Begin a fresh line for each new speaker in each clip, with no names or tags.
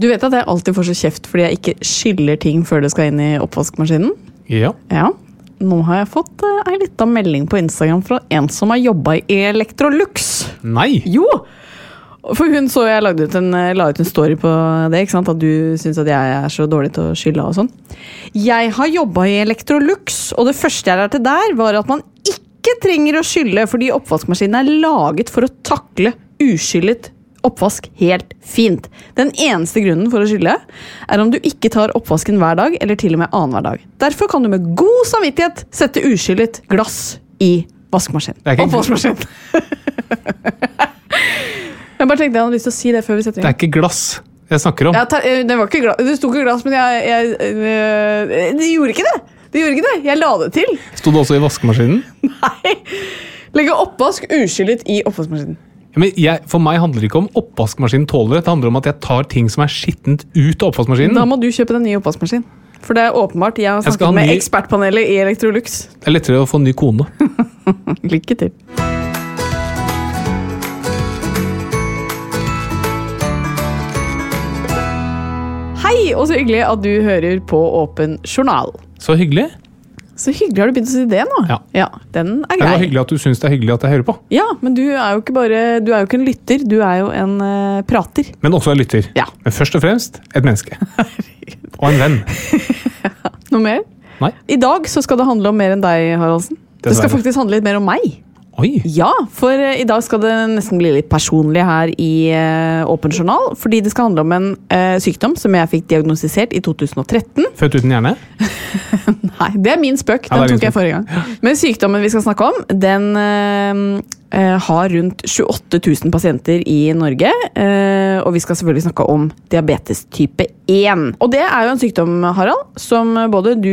Du vet at jeg alltid får så kjeft fordi jeg ikke skyller ting før det skal inn i oppvaskmaskinen?
Ja.
Ja. Nå har jeg fått uh, ei lita melding på Instagram fra en som har jobba i Electrolux.
Nei!
Jo! For hun så jeg lagde ut en, eh, la ut en story på det, ikke sant? at du syns at jeg er så dårlig til å skylle og sånn. Jeg har jobba i Electrolux, og det første jeg lærte der, var at man ikke trenger å skylle fordi oppvaskmaskinen er laget for å takle uskyllet oppvask helt fint. Den eneste grunnen for å skylle er om du ikke tar oppvasken hver dag, eller til og med annenhver dag. Derfor kan du med god samvittighet sette uskyllet glass i vaskemaskinen. Oppvaskmaskinen. Jeg bare tenkte jeg hadde lyst til å si det før vi setter
Det er ikke glass jeg snakker om.
Ja, eh, det, var ikke glass, det sto ikke glass, men jeg, jeg øh, Det gjorde ikke det! Det gjorde ikke det. Jeg la det til.
Sto det også i vaskemaskinen?
Nei. Legge oppvask uskyllet i oppvaskmaskinen.
Jeg, for meg handler det ikke om oppvaskmaskinen tåler det. Det handler om at jeg tar ting som er skittent ut av oppvaskmaskinen.
Da må du kjøpe deg ny oppvaskmaskin. For det er åpenbart. Jeg har snakket
jeg
med
ny-
ekspertpanelet i Electrolux.
Det er lettere å få en ny kone.
Lykke til. Hei, og så hyggelig at du hører på Åpen journal.
Så hyggelig.
Så hyggelig har du begynt å si det nå.
Ja.
Den er grei.
Det var hyggelig at du syns det er hyggelig at jeg hører på.
Ja, men du er jo ikke bare Du er jo ikke en lytter, du er jo en uh, prater.
Men også en lytter.
Ja.
Men først og fremst et menneske. Og en venn.
Noe mer?
Nei.
I dag så skal det handle om mer enn deg, Haraldsen. Det skal faktisk handle litt mer om meg.
Oi.
Ja, for eh, i dag skal det nesten bli litt personlig her i eh, Åpen journal. Fordi det skal handle om en uh, sykdom som jeg fikk diagnostisert i 2013.
Født uten hjerne?
Nei, det er min spøk. Den
er
tok jeg forrige gang. Men sykdommen vi skal snakke om, den uh, har rundt 28 000 pasienter i Norge. Uh, og vi skal selvfølgelig snakke om diabetes type 1. Og det er jo en sykdom, Harald, som både du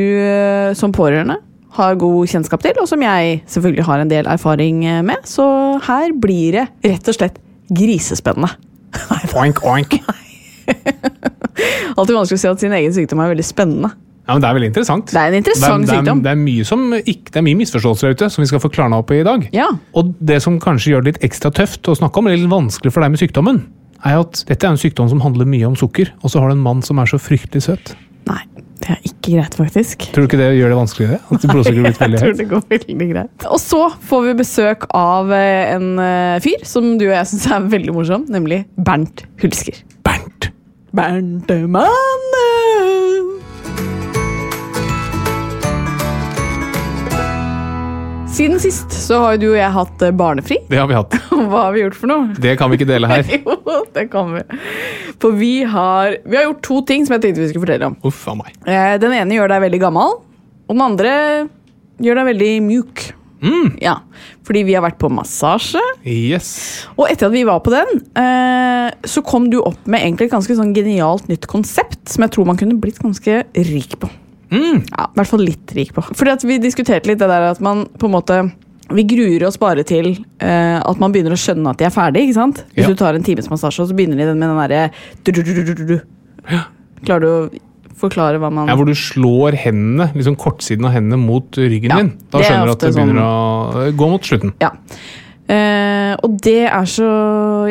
som pårørende har god kjennskap til, og som jeg selvfølgelig har en del erfaring eh, med. Så her blir det rett og slett grisespennende.
Oink, oink.
Alltid vanskelig å si at sin egen sykdom er veldig spennende.
Ja, men Det er veldig interessant.
Det er en interessant
det er,
sykdom.
Det er, mye som ikke, det er mye misforståelser der ute som vi skal få klarna opp i i dag.
Ja.
Og det som kanskje gjør det litt ekstra tøft å snakke om, eller litt vanskelig for deg med sykdommen, er at dette er en sykdom som handler mye om sukker, og så har du en mann som er så fryktelig søt.
Nei, det er ikke greit, faktisk.
Tror du ikke det gjør det vanskeligere? At blodsukkeret blir veldig
Jeg tror det går veldig greit. Og så får vi besøk av eh, en eh, fyr som du og jeg syns er veldig morsom, nemlig Bernt Hulsker.
Bernt!
Bernt Siden sist så har jo du og jeg hatt eh, barnefri.
Det har vi hatt.
Hva har vi gjort for noe?
Det kan vi ikke dele her.
Jo, det kan vi. For vi har, vi har gjort to ting som jeg tenkte vi skulle fortelle om.
Uff av meg.
Eh, Den ene gjør deg veldig gammel, og den andre gjør deg veldig mjuk. Ja, Fordi vi har vært på massasje,
Yes.
og etter at vi var på den, eh, så kom du opp med egentlig et ganske sånn genialt nytt konsept som jeg tror man kunne blitt ganske rik på. Ja, I hvert fall litt rik på. Fordi at vi diskuterte litt det der at man på en måte vi gruer oss bare til uh, at man begynner å skjønne at de er ferdige. ikke sant? Hvis
Ja.
du tar en times massasje, og så begynner de den med den derre. Klarer du å forklare hva man
Ja, hvor du slår hendene, liksom kortsiden av hendene mot ryggen
Ja,
din. Da
er
skjønner du at det begynner
sånn-
å gå mot slutten.
Ja. Uh, og det er så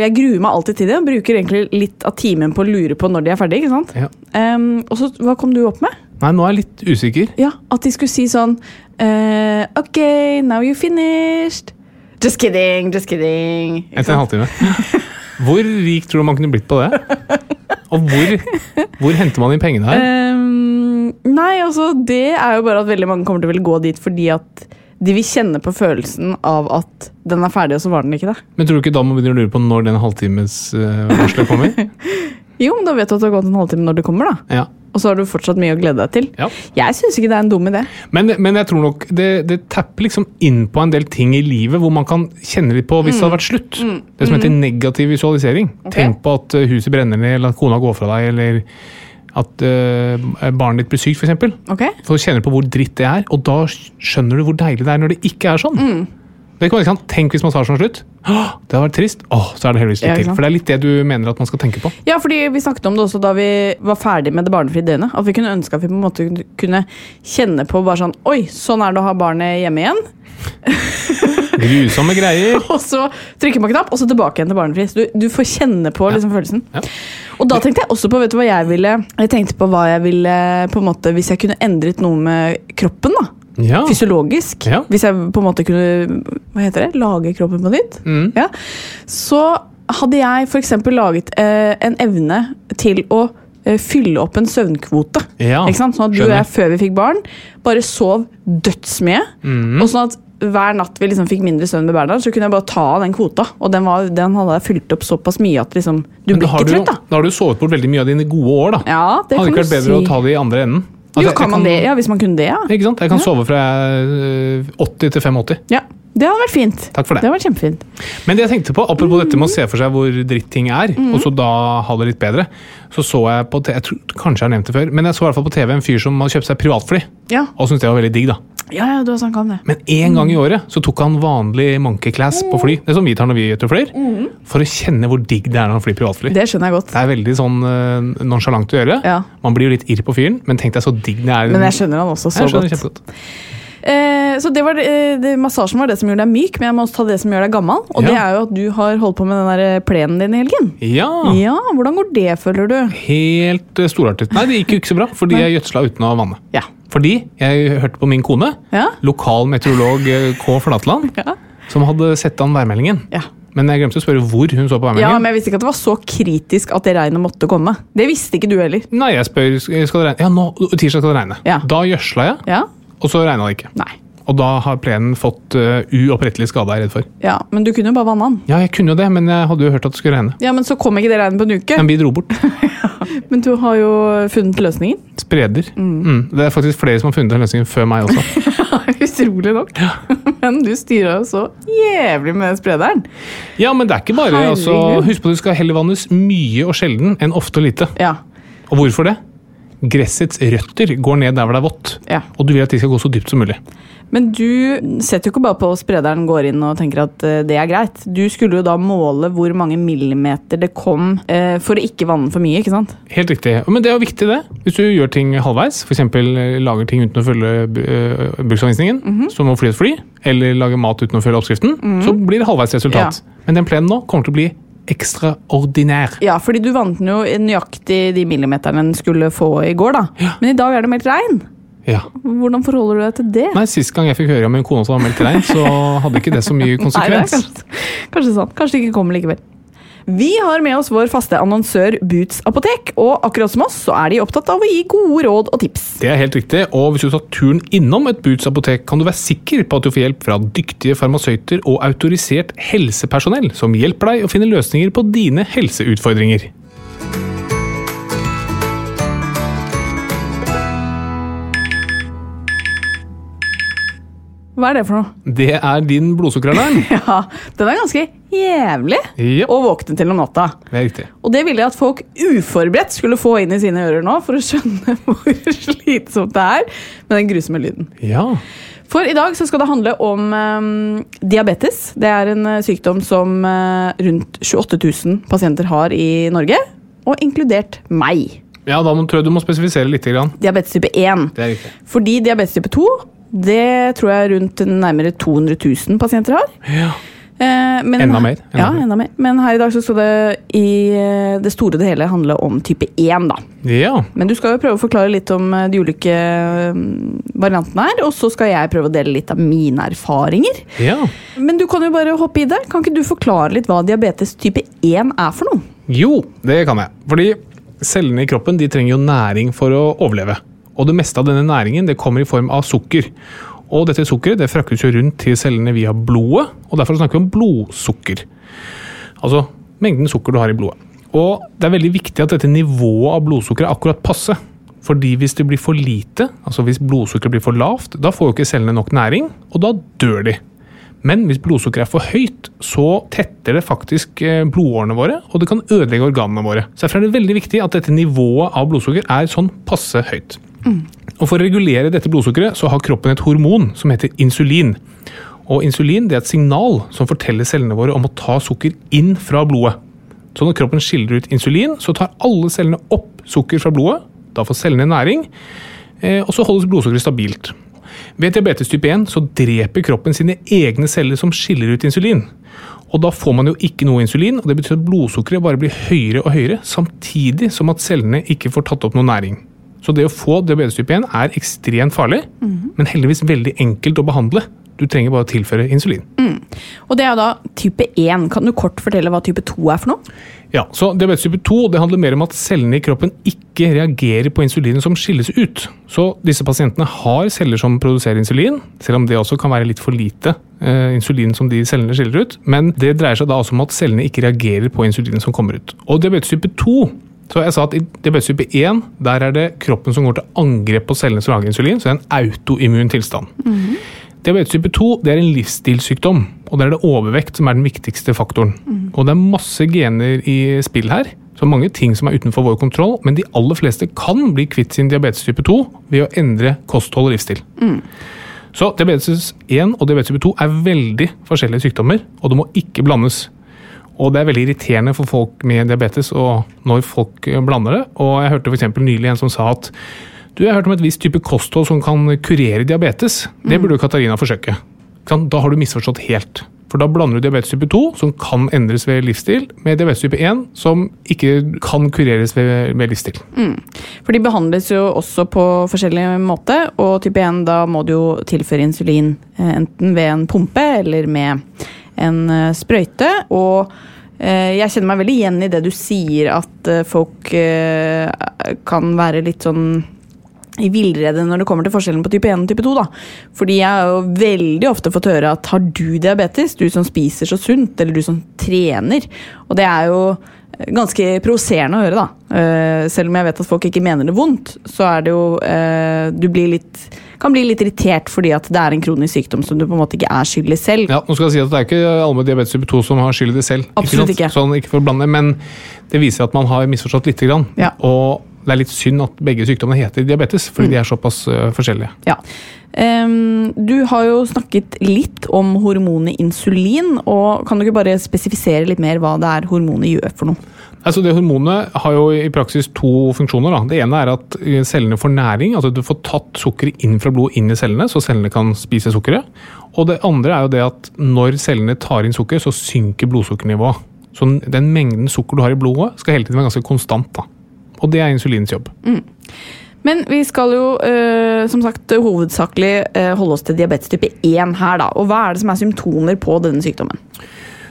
Jeg gruer meg alltid til det, og bruker egentlig litt av timen på å lure på når de er ferdige. ikke sant?
Ja.
Um, og så, hva kom du opp med?
Nei, nå er jeg litt usikker.
Ja, At de skulle si sånn eh, OK, now you finished. Just kidding, just kidding.
Etter en halvtime. Hvor rik tror du man kunne blitt på det? Og hvor, hvor henter man inn pengene her?
Um, nei, altså, det er jo bare at veldig mange kommer til å ville gå dit fordi at de vil kjenne på følelsen av at den er ferdig, og så var den ikke det.
Men tror du ikke da må begynne å lure på når den halvtimes uh, varselet kommer?
Jo, men da vet du at det har gått en halvtime når du kommer, da.
ja.
Og så har du fortsatt mye å glede deg til.
Ja.
Jeg syns ikke det er en dum idé.
Men, men jeg tror nok det, det tapper liksom inn på en del ting i livet hvor man kan kjenne litt på hvis det hadde vært slutt. Det som heter negativ visualisering.
Okay.
Tenk på at uh, huset brenner ned, eller at kona går fra deg, eller at uh, barnet ditt blir sykt, f.eks.
Ok?
For å kjenne på hvor dritt det er, og da skjønner du hvor deilig det er når det ikke er sånn.
Mm.
Det kan være sant? Tenk hvis massasjen sånn slutt. Det har vært trist. Åh, så er det heldigvis litt til. For det er litt det du mener at man skal tenke på.
Ja, fordi vi snakket om det også da vi var ferdig med det barnefrie døgnet. At vi kunne ønske at vi på en måte kunne kjenne på bare sånn Oi, sånn er det å ha barnet hjemme igjen.
Grusomme greier.
Og så trykker på knapp, og så tilbake igjen til barnefri. Så du, du får kjenne på liksom, følelsen.
Ja.
Og da tenkte jeg også på vet du hva jeg ville Jeg tenkte på hva jeg ville på en måte Hvis jeg kunne endret noe med kroppen, da.
Ja.
Fysiologisk.
Ja.
Hvis jeg på en måte kunne Hva heter det? Lage kroppen på nytt.
Mm.
Ja. Så hadde jeg f.eks. laget eh, en evne til å eh, fylle opp en søvnkvote.
Ja?
Sånn at du og jeg før vi fikk barn, bare sov dødsmye.
Mm.
Og sånn at hver natt vi liksom fikk mindre søvn med Bernhard, så kunne jeg bare ta av den kvota. Og den, var, den hadde jeg fylt opp såpass mye at liksom, du blir ikke trøtt. da.
da har du sovet bort veldig mye av dine gode år, da.
Ja, det
Hadde ikke vært bedre
si.
å ta det i andre enden? Altså, jo,
kan man det? Ja, hvis man kunne det, ja.
Ikke sant? Jeg kan sove fra jeg er 80 til 85.
ja. Det hadde vært fint.
Takk for det.
Det hadde vært kjempefint.
Men det jeg tenkte på, apropos dette med å se for seg hvor dritt ting er,
mm.
og så da ha det litt bedre, så så jeg på jeg tror, Kanskje jeg har nevnt det før, men jeg så i hvert fall på TV en fyr som hadde kjøpt seg privatfly.
Ja.
Og syntes det var veldig digg, da.
ja, ja, du har snakka om det.
Men én gang i året så tok han vanlig monkey class på fly. Det er som vi tar når vi flyr. flyr. For å kjenne hvor digg det er når han flyr privatfly.
Det skjønner jeg godt.
Det er veldig sånn uh, nonsjalant å gjøre.
Ja.
Man blir jo litt irr på fyren, men tenk deg så digg det er.
Men jeg skjønner han også så
Jeg
godt. Eh, så det var, det- det, Massasjen var det som gjorde deg myk, men jeg må også ta det som gjør deg gammel. Og
Ja.
det er jo at du har holdt på med den der plenen din i helgen.
Ja,
Ja, Hvordan går det, føler du?
helt eh, storartet. Nei, det gikk jo ikke så bra, fordi jeg gjødsla uten å vanne.
Ja.
Fordi jeg hørte på min kone,
Ja.
lokal meteorolog eh, K. Flatland,
Ja.
som hadde sett an værmeldingen.
Ja.
Men jeg glemte å spørre hvor hun så på værmeldingen.
ja, men jeg visste ikke at det var så kritisk at det regnet måtte komme. Det visste ikke du heller.
Nei, jeg spør skal det regne. Ja, nå, tirsdag skal det regne.
Ja.
Da gjødsla jeg,
Ja?
Og så regna det ikke.
Nei.
Og da har plenen fått uh, uopprettelig skade, er jeg redd for.
Ja, Men du kunne jo bare vanna den.
Ja, jeg kunne jo det, men jeg hadde jo hørt at det skulle regne.
Ja, Men så kom ikke det regnet på en uke.
Men vi dro bort.
Men du har jo funnet løsningen.
Spreder. Mm. Det er faktisk flere som har funnet den løsningen før meg også.
Utrolig nok. Men du styra jo så jævlig med sprederen.
Ja, men det er ikke bare altså, Husk på at du skal helle vannes mye og sjelden enn ofte og lite.
Ja.
Og hvorfor det? Gressets røtter går ned der hvor det er vått.
ja.
Og du vil at de skal gå så dypt som mulig.
Men du setter jo ikke bare på sprederen går inn og tenker at eh, det er greit. Du skulle jo da måle hvor mange millimeter det kom eh, for å ikke vanne for mye, ikke sant?
Helt riktig. Men det er jo viktig, det. Hvis du gjør ting halvveis, f.eks. lager ting uten å følge uh, bruksanvisningen,
Mhm.
som å fly et fly, eller lage mat uten å følge oppskriften, så blir det halvveis resultat. Men den plenen nå kommer til å bli ekstraordinær.
Ja, fordi du vant den jo nøyaktig de millimeterne den skulle få i går, da. Men i dag er det meldt regn.
Ja.
Hvordan forholder du deg til det?
Nei, Sist gang jeg fikk høre om en kone som var meldt regn, så hadde ikke det så mye
Nei,
konsekvens.
kanskje, kanskje sånn. Kanskje det ikke kommer likevel. Vi har med oss vår faste annonsør Boots apotek, og akkurat som oss så er de opptatt av å gi gode råd og tips.
Det er helt riktig, og hvis du tar turen innom et Boots apotek, kan du være sikker på at du får hjelp fra dyktige farmasøyter og autorisert helsepersonell som hjelper deg å finne løsninger på dine helseutfordringer.
Hva er det for noe?
Det er din blodsukkeralarm.
Ja, Den er ganske jævlig
yep.
å våkne til om natta.
det er riktig.
Og det ville jeg at folk uforberedt skulle få inn i sine ører nå, for å skjønne hvor slitsomt det er med den grusomme lyden.
Ja.
For i dag så skal det handle om um, diabetes. Det er en eh, sykdom som uh, rundt 28 000 pasienter har i Norge, og inkludert meg.
ja, da må, tror jeg du må spesifisere litt. Grann.
Diabetes type 1.
Det er riktig.
Fordi diabetes type 2, det tror jeg rundt nærmere 200 000 pasienter har.
Ja.
Eh, men,
Enda mer, enda
ja, enda mer. Men her i dag så skal det i eh, det store og det hele handle om type 1, da.
ja.
Men du skal jo prøve å forklare litt om eh, de ulike variantene her, og så skal jeg prøve å dele litt av mine erfaringer.
Ja.
Men du kan jo bare hoppe i det. Kan ikke du forklare litt hva diabetes type 1 er for noe?
Jo, det kan jeg. Fordi cellene i kroppen de trenger jo næring for å overleve. Og det meste av denne næringen det kommer i form av sukker. Og dette sukkeret det fraktes jo rundt til cellene via blodet, og derfor snakker vi om blodsukker. Altså mengden sukker du har i blodet. Og det er veldig viktig at dette nivået av blodsukker er akkurat passe. Fordi hvis det blir for lite, altså hvis blodsukkeret blir for lavt, da får jo ikke cellene nok næring, og da dør de. Men hvis blodsukkeret er for høyt, så tetter det faktisk eh, blodårene våre, og det kan ødelegge organene våre. Så Derfor er det veldig viktig at dette nivået av blodsukker er sånn passe høyt. Og For å regulere dette blodsukkeret så har kroppen et hormon som heter insulin. Og Insulin det er et signal som forteller cellene våre om å ta sukker inn fra blodet. Så når kroppen skiller ut insulin, så tar alle cellene opp sukker fra blodet. Da får cellene næring, eh, og så holdes blodsukkeret stabilt. Ved diabetes type 1 så dreper kroppen sine egne celler som skiller ut insulin. Og Da får man jo ikke noe insulin, og det betyr at blodsukkeret bare blir høyere og høyere, samtidig som at cellene ikke får tatt opp noe næring. Så det å få diabetes type 1 er ekstremt farlig, men heldigvis veldig enkelt å behandle. Du trenger bare å tilføre insulin.
Og det er da type 1. Kan du kort fortelle hva type 2 er for noe?
Ja, så Diabetes type 2 det handler mer om at cellene i kroppen ikke reagerer på insulinet som skilles ut. Så disse pasientene har celler som produserer insulin, selv om det også kan være litt for lite eh, insulin som de cellene skiller ut. Men det dreier seg da også om at cellene ikke reagerer på insulinet som kommer ut. Og diabetes type 2 så jeg sa at I diabetes type 1 der er det kroppen som går til angrep på cellene som lager insulin, så det er en autoimmun tilstand. Diabetes type 2 det er en livsstilssykdom, og det er det overvekt som er den viktigste faktoren. Og det er masse gener i spill her, så mange ting som er utenfor vår kontroll, men de aller fleste kan bli kvitt sin diabetes type 2 ved å endre kosthold og livsstil. Så diabetes 1 og diabetes type 2 er veldig forskjellige sykdommer, og det må ikke blandes. Og det er veldig irriterende for folk med diabetes og når folk blander det. Og jeg hørte f.eks. nylig en som sa at du, jeg har hørt om et visst type kosthold som kan kurere diabetes. Det burde jo Katarina forsøke. Da har du misforstått helt. For da blander du diabetes type 2, som kan endres ved livsstil, med diabetes type 1, som ikke kan kureres ved, ved livsstil.
For de behandles jo også på forskjellig måte, og type 1 da må du jo tilføre insulin eh, enten ved en pumpe eller med en eh, sprøyte. Og eh, jeg kjenner meg veldig igjen i det du sier, at eh, folk kan være litt sånn i villrede når det kommer til forskjellen på type 1 og type 2. da. Fordi jeg har jo veldig ofte fått høre at har du diabetes, du som spiser så sunt, eller du som trener? Og det er jo ganske provoserende å høre, da. Selv om jeg vet at folk ikke mener det vondt, så er det jo Du blir litt, kan bli litt irritert fordi at det er en kronisk sykdom som du på en måte ikke er skyld i selv.
Ja, nå skal jeg si at Det er ikke alle med diabetes type 2 som har skyld i det selv.
Absolutt
sant?
ikke.
Sånn, ikke for å blande, Men det viser at man har misforstått lite grann.
Ja.
Og det er litt synd at begge sykdommene heter diabetes, fordi
Mm.
de er såpass øh, forskjellige.
Ja. Um, du har jo snakket litt om hormonet insulin, og kan du ikke bare spesifisere litt mer hva det er hormonet gjør for noe?
Altså det Hormonet har jo i praksis to funksjoner. Da. Det ene er at øh, cellene får næring, altså du får tatt sukkeret inn fra blodet inn i cellene, så cellene kan spise sukkeret. Og det andre er jo det at når cellene tar inn sukker, så synker blodsukkernivået. Så den mengden sukker du har i blodet, skal hele tiden være ganske konstant. da. Og det er insulinens jobb.
Men vi skal jo eh, som sagt hovedsakelig eh, holde oss til diabetes type 1 her, da. Og hva er det som er symptomer på denne sykdommen?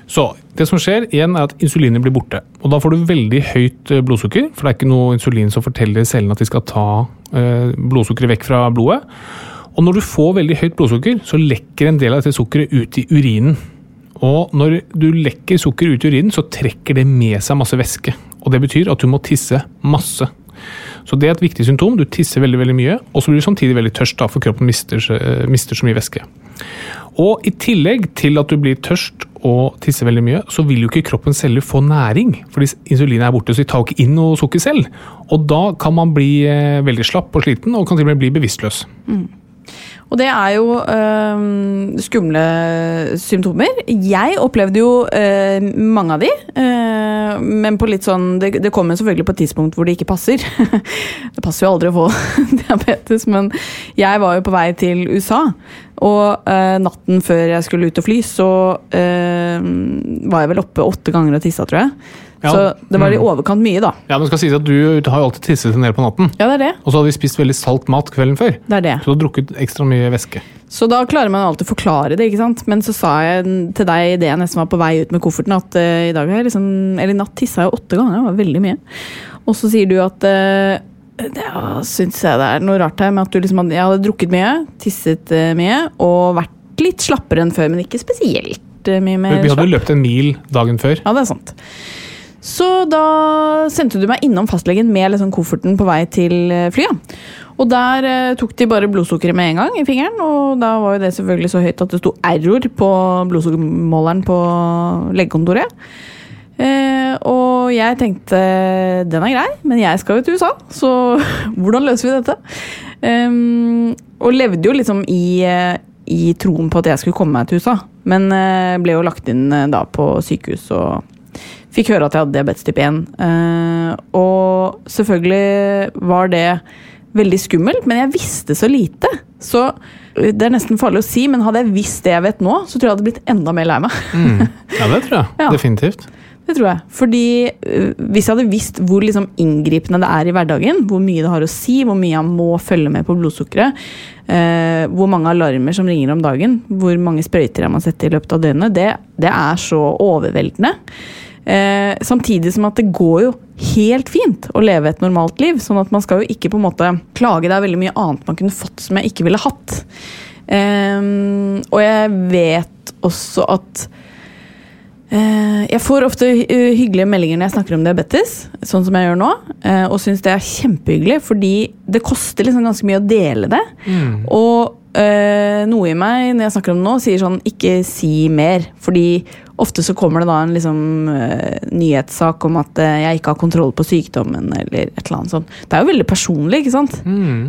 Så det som skjer igjen er at insulinet blir borte. Og da får du veldig høyt eh, blodsukker, for det er ikke noe insulin som forteller cellene at de skal ta blodsukkeret vekk fra blodet. Og når du får veldig høyt blodsukker, så lekker en del av dette sukkeret ut i urinen. Og når du lekker sukker ut i urinen, så trekker det med seg masse væske. Og det betyr at du må tisse masse. Så det er et viktig symptom. Du tisser veldig veldig mye, og så blir du samtidig veldig tørst, da, for kroppen mister, eh, mister så mye væske. Og i tillegg til at du blir tørst og tisser veldig mye, så vil jo ikke kroppen selv få næring, fordi insulinet er borte, så de tar ikke inn noe sukker selv. Og da kan man bli eh, veldig slapp og sliten, og kan til og med bli bevisstløs.
Og det er jo øh, skumle symptomer. Jeg opplevde jo øh, mange av de, øh, men på litt sånn Det, det kommer selvfølgelig på et tidspunkt hvor det ikke passer. det passer jo aldri å få diabetes, men jeg var jo på vei til USA. Og eh, natten før jeg skulle ut og fly, så eh, var jeg vel oppe åtte ganger og tissa, tror jeg.
Ja.
Så det var i
Mm.
overkant mye, da.
Ja, men det skal sies at Du har jo alltid tisset del på natten,
Ja, det er det.
og så hadde vi spist veldig salt mat kvelden før.
det, er det.
Så du har drukket ekstra mye væske.
Så da klarer man alltid å forklare det, ikke sant. Men så sa jeg til deg idet jeg nesten var på vei ut med kofferten, at uh, i dag har jeg liksom Eller i natt tissa jeg åtte ganger, det var veldig mye. Og så sier du at uh, det ja, syns jeg det er noe rart her med at du liksom hadde, jeg hadde drukket mye, tisset eh, mye og vært litt slappere enn før, men ikke spesielt eh, mye mer
Vi hadde
slapp.
løpt en mil dagen før.
Ja, det er sant. Så da sendte du meg innom fastlegen med liksom kofferten på vei til eh, flyet. Og der eh, tok de bare blodsukkeret med en gang i fingeren, og da var jo det selvfølgelig så høyt at det sto error på blodsukkermåleren på legekontoret. Eh, og jeg tenkte den er grei, men jeg skal jo til USA, så hvordan løser vi dette? Um, og levde jo liksom i, eh, i troen på at jeg skulle komme meg til USA, men eh, ble jo lagt inn eh, da på sykehus og fikk høre at jeg hadde diabetes type 1. Uh, og selvfølgelig var det veldig skummelt, men jeg visste så lite. Så eh, det er nesten farlig å si, men hadde jeg visst det jeg vet nå, så tror jeg jeg hadde blitt enda mer lei meg.
Ja, det tror jeg.
Ja.
Definitivt.
Det tror jeg. Fordi øh, hvis jeg hadde visst hvor liksom inngripende det er i hverdagen, hvor mye det har å si, hvor mye jeg må følge med på blodsukkeret, øh, hvor mange alarmer som ringer om dagen, hvor mange sprøyter jeg må sette i løpet av døgnet, det, det er så overveldende. Eh, samtidig som at det går jo helt fint å leve et normalt liv. sånn at man skal jo ikke på en måte klage. Det er veldig mye annet man kunne fått som jeg ikke ville hatt. Eh, og jeg vet også at jeg får ofte hyggelige meldinger når jeg snakker om diabetes, sånn som jeg gjør nå, eh, og syns det er kjempehyggelig, fordi det koster liksom ganske mye å dele det. Og eh, noe i meg når jeg snakker om det nå, sier sånn ikke si mer. Fordi ofte så kommer det da en liksom, eh, nyhetssak om at eh, jeg ikke har kontroll på sykdommen, eller et eller annet sånt. Det er jo veldig personlig, ikke sant?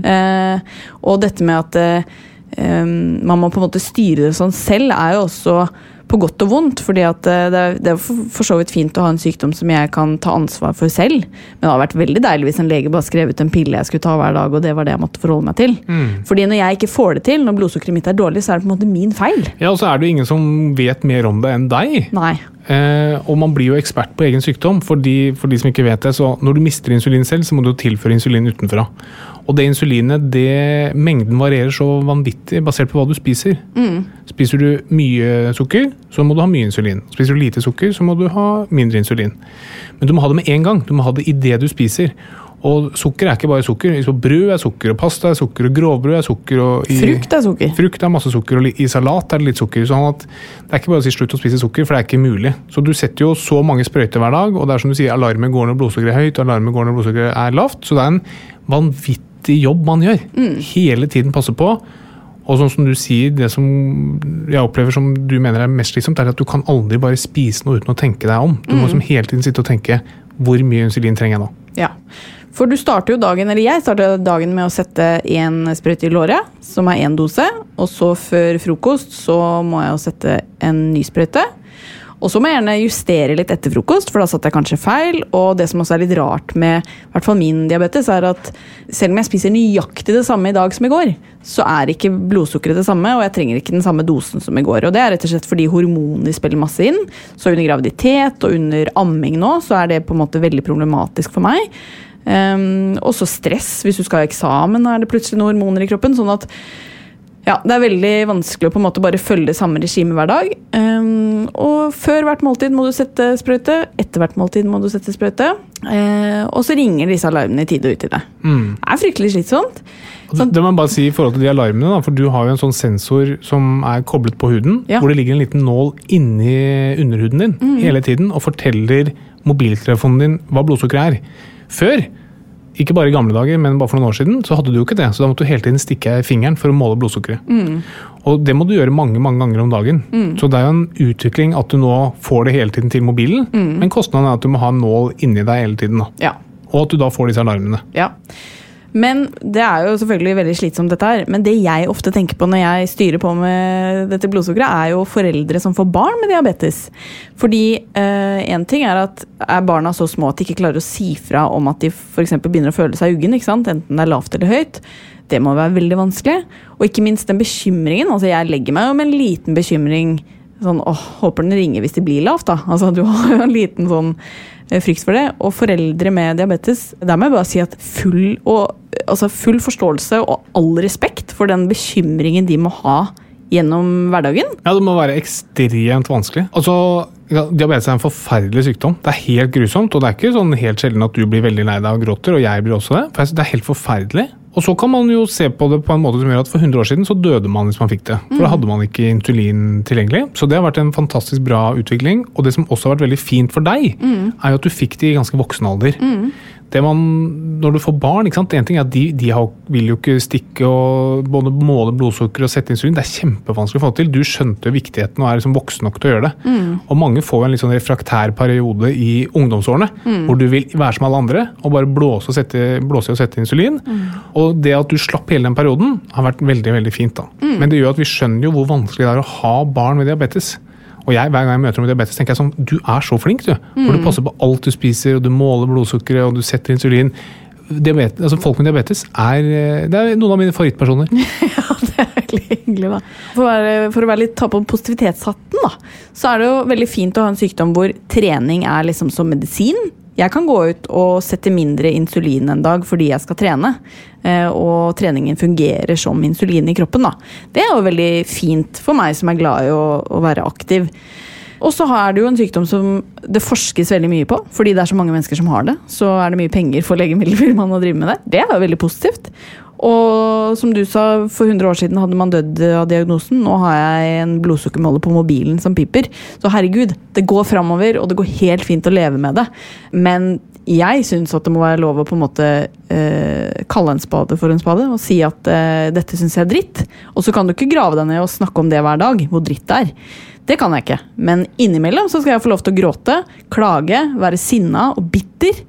Eh, og dette med at eh, eh, man må på en måte styre det sånn selv, er jo også på godt og vondt. fordi at eh, det er, det er for, for så vidt fint å ha en sykdom som jeg kan ta ansvar for selv. Men det hadde vært veldig deilig hvis en lege bare skrev ut en pille jeg skulle ta hver dag, og det var det jeg måtte forholde meg til. Fordi når jeg ikke får det til, når blodsukkeret mitt er dårlig, så er det på en måte min feil.
Ja, og så er det jo ingen som vet mer om det enn deg.
Nei.
Eh, og man blir jo ekspert på egen sykdom. Fordi, for de som ikke vet det, så Når du mister insulin selv, så må du tilføre insulin utenfra. Og det insulinet, det, mengden varierer så vanvittig basert på hva du spiser. Spiser du mye sukker, så må du ha mye insulin. Spiser du lite sukker, så må du ha mindre insulin. Men du må ha det med en gang. Du må ha det i det du spiser. Og sukker er ikke bare sukker. Så Brød er sukker, og pasta er sukker, og grovbrød er sukker. Og i,
Frukt er sukker.
Frukt er masse sukker, og i salat er det litt sukker. sånn at Det er ikke bare å si slutt å spise sukker, for det er ikke mulig. Så du setter jo så mange sprøyter hver dag, og det er som du sier, alarmen går når blodsukkeret er høyt, og alarmen går når blodsukkeret er lavt. Så det er en vanvittig jobb man gjør. Hele tiden passe på. Og sånn som du sier, det som jeg opplever som du mener er mest slitsomt, er at du kan aldri bare spise noe uten å tenke deg om. Du må som hele tiden sitte og tenke hvor mye insulin trenger jeg nå?
Ja. For du starter jo dagen, eller jeg starter dagen med å sette én sprøyte i låret, som er én dose. Og så før frokost så må jeg jo sette en ny sprøyte. Og så må jeg gjerne justere litt etter frokost, for da satt jeg kanskje feil. Og det som også er litt rart med i hvert fall min diabetes, er at selv om jeg spiser nøyaktig det samme i dag som i går, så er ikke blodsukkeret det samme, og jeg trenger ikke den samme dosen som i går. Og det er rett og slett fordi hormoner spiller masse inn. Så under graviditet og under amming nå, så er det på en måte veldig problematisk for meg. Um, også stress. Hvis du skal ha eksamen, er det plutselig noen hormoner i kroppen. sånn at ja, Det er veldig vanskelig å på en måte bare følge det samme regimet hver dag. Um, og før hvert måltid må du sette sprøyte, etter hvert måltid må du sette sprøyte. Uh, og så ringer disse alarmene i tide og utide. Det er fryktelig slitsomt.
Sånn, Det må jeg bare si i forhold til de alarmene, da, for du har jo en sånn sensor som er koblet på huden,
Ja.
hvor det ligger en liten nål inni underhuden din hele tiden og forteller mobiltelefonen din hva blodsukkeret er. Før, ikke bare i gamle dager, men bare for noen år siden, så hadde du jo ikke det. Så da måtte du hele tiden stikke fingeren for å måle blodsukkeret. Og det må du gjøre mange mange ganger om dagen. Så det er jo en utvikling at du nå får det hele tiden til mobilen, men kostnaden er at du må ha en nål inni deg hele tiden.
Ja.
Og at du da får disse alarmene.
Ja. Men det er jo selvfølgelig veldig slitsomt, dette her. Men det jeg ofte tenker på når jeg styrer på med dette blodsukkeret, er jo foreldre som får barn med diabetes. Fordi én ting er at er barna så små at de ikke klarer å si fra om at de f.eks. begynner å føle seg uggen, enten det er lavt eller høyt. Det må være veldig vanskelig. Og ikke minst den bekymringen. altså Jeg legger meg jo med en liten bekymring. Sånn, åh, Håper den ringer hvis det blir lavt, da. Altså Du har jo en liten sånn eh, frykt for det. Og foreldre med diabetes, der må jeg bare si at full, og, altså full forståelse og all respekt for den bekymringen de må ha gjennom hverdagen.
Ja, det må være ekstremt vanskelig. Altså, Diabetes er en forferdelig sykdom. Det er helt grusomt, og det er ikke sånn helt sjelden at du blir veldig lei deg og gråter, og jeg blir også det. For Det er helt forferdelig. Og så kan man jo se på det på en måte som gjør at for 100 år siden så døde man hvis man fikk det. For da hadde man ikke insulin tilgjengelig. Så det har vært en fantastisk bra utvikling. Og det som også har vært veldig fint for deg, er jo at du fikk det i ganske voksen alder. Det man, når du får barn, ikke sant? En ting er at de, de har, vil jo ikke stikke og både måle blodsukker og sette insulin. Det er kjempevanskelig å få til. Du skjønte viktigheten og er liksom voksen nok til å gjøre det. Og mange får jo en litt sånn refraktær periode i ungdomsårene, hvor du vil være som alle andre og bare blåse og sette, blåse og sette insulin. Og det at du slapp hele den perioden, har vært veldig veldig fint. da. Men det gjør at vi skjønner jo hvor vanskelig det er å ha barn med diabetes. Og jeg, hver gang jeg møter noen med diabetes, tenker jeg sånn Du er så flink, du. For du passer på alt du spiser, og du måler blodsukkeret, og du setter insulin. Diabetes, altså folk med diabetes er, eh, det er noen av mine favorittpersoner.
Ja, det er veldig hyggelig, da. For å være, for å være litt, ta på positivitetshatten, da, så er det jo veldig fint å ha en sykdom hvor trening er liksom som medisin. Jeg kan gå ut og sette mindre insulin en dag fordi jeg skal trene. eh, Og treningen fungerer som insulin i kroppen. da. Det er jo veldig fint for meg som er glad i å, å være aktiv. Og så er det jo en sykdom som det forskes veldig mye på. Fordi det er så mange mennesker som har det, så er det mye penger for legemiddelfirmaene å drive med det. Det er jo veldig positivt. Og som du sa, for 100 år siden hadde man dødd av diagnosen. Nå har jeg en blodsukkermåler på mobilen som piper. Så herregud, det går framover, og det går helt fint å leve med det. Men jeg syns at det må være lov å på en måte eh, kalle en spade for en spade og si at eh, dette syns jeg er dritt. Og så kan du ikke grave deg ned og snakke om det hver dag, hvor dritt det er. Det kan jeg ikke. Men innimellom så skal jeg få lov til å gråte, klage, være sinna og bitter.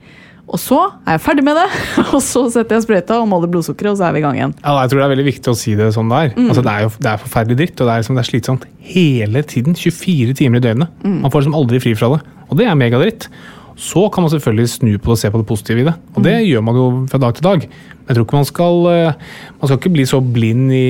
Og så er jeg ferdig med det, og så setter jeg sprøyta og måler blodsukkeret, og så er vi i gang igjen.
Ja, jeg tror det er veldig viktig å si det sånn det er. Altså, det er jo det er forferdelig dritt, og det er, liksom, det er slitsomt hele tiden. 24 timer i døgnet. Man får liksom aldri fri fra det. Og det er megadritt. Så kan man selvfølgelig snu på det og se på det positive i det. Og det gjør man jo fra dag til dag. Jeg tror ikke man skal eh, Man skal ikke bli så blind i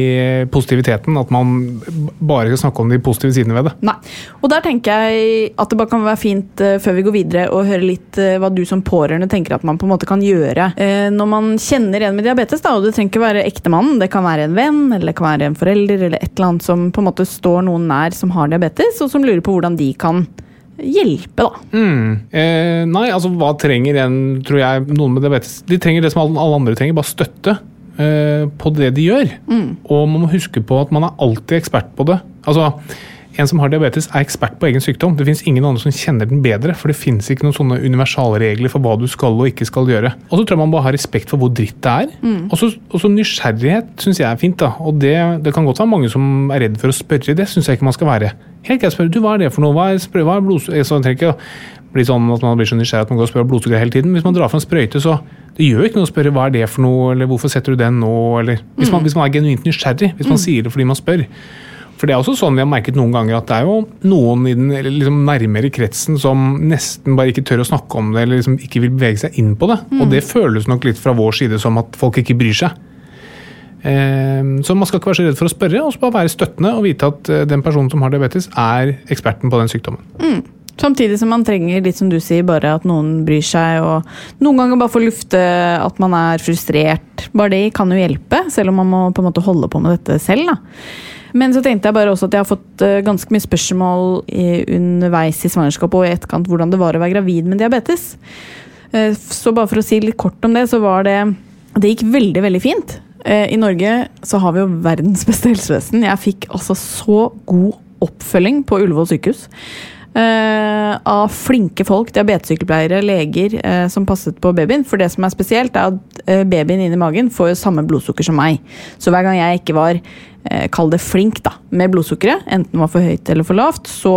positiviteten at man bare skal snakke om de positive sidene ved det.
Nei. Og der tenker jeg at det bare kan være fint eh, før vi går videre å høre litt eh, hva du som pårørende tenker at man på en måte kan gjøre når man kjenner en med diabetes. Da, og det trenger ikke være ektemannen, det kan være en venn eller det kan være en forelder eller et eller annet som på en måte står noen nær som har diabetes, og som lurer på hvordan de kan hjelpe, da.
Mm. Eh, nei, altså hva trenger en, tror jeg, noen med diabetes? De trenger det som alle andre trenger, bare støtte eh, på det de gjør. Og man må huske på at man er alltid ekspert på det. Altså, en som har diabetes er ekspert på egen sykdom. Det fins ingen andre som kjenner den bedre, for det fins ikke noen sånne universalregler for hva du skal og ikke skal gjøre. Og så tror jeg man bare har respekt for hvor dritt det er. Så og så nysgjerrighet syns jeg er fint. da, og det, det kan godt være mange som er redd for å spørre. Det syns jeg ikke man skal være. Helt greit, spør du, hva er det for noe? Hva er, hva er blodsukker? Så trenger ikke å bli sånn at man blir så nysgjerrig at man går og spør om blodsukker hele tiden. Hvis man drar fra en sprøyte, så det gjør ikke noe å spørre hva er det for noe, eller hvorfor setter du den nå, eller Hvis man, hvis man er genuint nysgjerrig, hvis man sier det fordi man spør. For det er også sånn vi har merket noen ganger at det er jo noen i den liksom nærmere kretsen som nesten bare ikke tør å snakke om det, eller liksom ikke vil bevege seg inn på det. Og det føles nok litt fra vår side som at folk ikke bryr seg. Ehm, Så man skal ikke være så redd for å spørre, og så bare være støttende og vite at eh, den personen som har diabetes, er eksperten på den sykdommen.
Samtidig som man trenger litt som du sier, bare at noen bryr seg, og noen ganger bare få lufte at man er frustrert. Bare det kan jo hjelpe, selv om man må på en måte holde på med dette selv. da. Men så tenkte jeg bare også at jeg har fått eh, ganske mye spørsmål underveis i svangerskapet og i etterkant hvordan det var å være gravid med diabetes. Eh, Så bare for å si litt kort om det, så var det Det gikk veldig, veldig fint. Eh, I Norge så har vi jo verdens beste helsevesen. Jeg fikk altså så god oppfølging på Ullevål sykehus. Uh, av flinke folk, diabetessykepleiere, leger uh, som passet på babyen. For det som er spesielt, er at uh, babyen inni magen får jo samme blodsukker som meg. Så hver gang jeg ikke var, kall det flink, da, med blodsukkeret, enten det var for høyt eller for lavt, så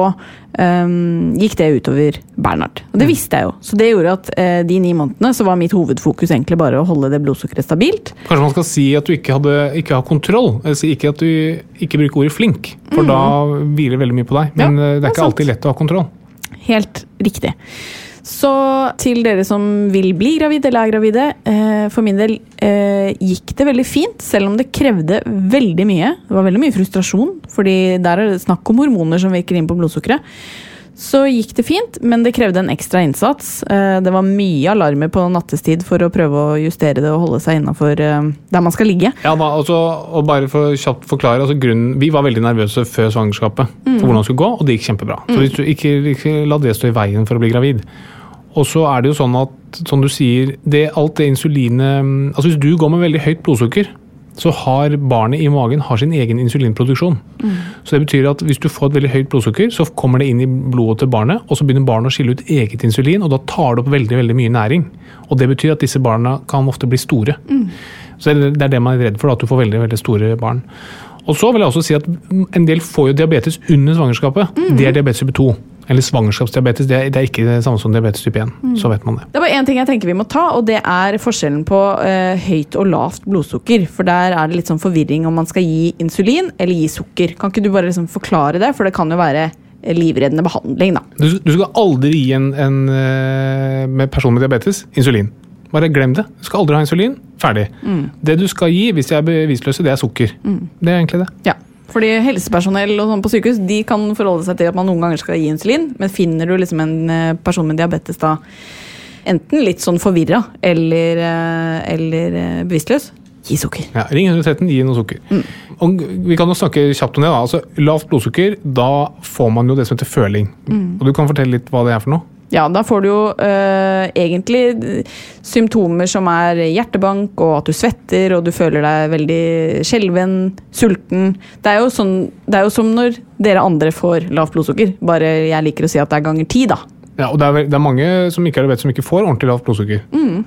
um, gikk det utover Bernhard. Og det visste jeg jo. Så det gjorde at uh, de ni månedene så var mitt hovedfokus egentlig bare å holde det blodsukkeret stabilt.
Kanskje man skal si at du ikke, hadde, ikke har kontroll. altså ikke at du ikke bruker ordet flink, for da hviler veldig mye på deg. Men
Ja,
eh, det
det er
ikke
sant.
alltid lett å ha kontroll.
Helt riktig. Så til dere som vil bli gravide eller er gravide, eh, for min del eh, gikk det veldig fint, selv om det krevde veldig mye. Det var veldig mye frustrasjon, fordi der er det snakk om hormoner som virker inn på blodsukkeret. Så gikk det fint, men det krevde en ekstra innsats. Eh, Det var mye alarmer på nattestid for å prøve å justere det og holde seg innafor der man skal ligge.
Ja, da, altså, og bare for kjapt forklare, altså grunnen, Vi var veldig nervøse før svangerskapet for hvordan det skulle gå, og det gikk kjempebra. Så hvis du ikke, ikke la det stå i veien for å bli gravid. Og så er det jo sånn at, som du sier, det, alt det insulinet altså Hvis du går med veldig høyt blodsukker, så har barnet i magen har sin egen insulinproduksjon. Så det betyr at hvis du får et veldig høyt blodsukker, så kommer det inn i blodet til barnet, og så begynner barnet å skille ut eget insulin, og da tar det opp veldig veldig mye næring. Og det betyr at disse barna kan ofte bli store. Så det er- det man er redd for, at du får veldig veldig store barn. Og så vil jeg også si at en del får jo diabetes under svangerskapet. Det er diabetes type 2. Eller svangerskapsdiabetes. Det er, det er ikke det samme som diabetes type 1. Så vet man det.
Det er bare én ting jeg tenker vi må ta, og det er forskjellen på eh, høyt og lavt blodsukker. For der er det litt sånn forvirring om man skal gi insulin eller gi sukker. Kan ikke du bare liksom forklare det, for det kan jo være livreddende behandling, da.
Du, du skal aldri gi en, en eh, med person med diabetes insulin. Bare glem det. Du skal aldri ha insulin. Ferdig. Det du skal gi hvis de er bevisstløse, det er sukker. Det er egentlig det.
Ja. Fordi helsepersonell og sånn på sykehus de kan forholde seg til at man noen ganger skal gi insulin, men finner du liksom en eh, person med diabetes da enten litt sånn forvirra eller, eh, eller eh, bevisstløs, gi sukker.
Ja, ring 113, gi noe sukker. Og vi kan jo snakke kjapt om det. da. Altså, lavt blodsukker, da får man jo det som heter føling. Og Du kan fortelle litt hva det er for noe?
Ja, da får du jo eh, egentlig symptomer som er hjertebank, og at du svetter, og du føler deg veldig skjelven, sulten. Det er sånn, det er jo som når dere andre får lavt blodsukker, bare jeg liker å si at det er ganger ti, da.
Ja, og det er, det er mange som ikke er det vet, som ikke får ordentlig lavt blodsukker.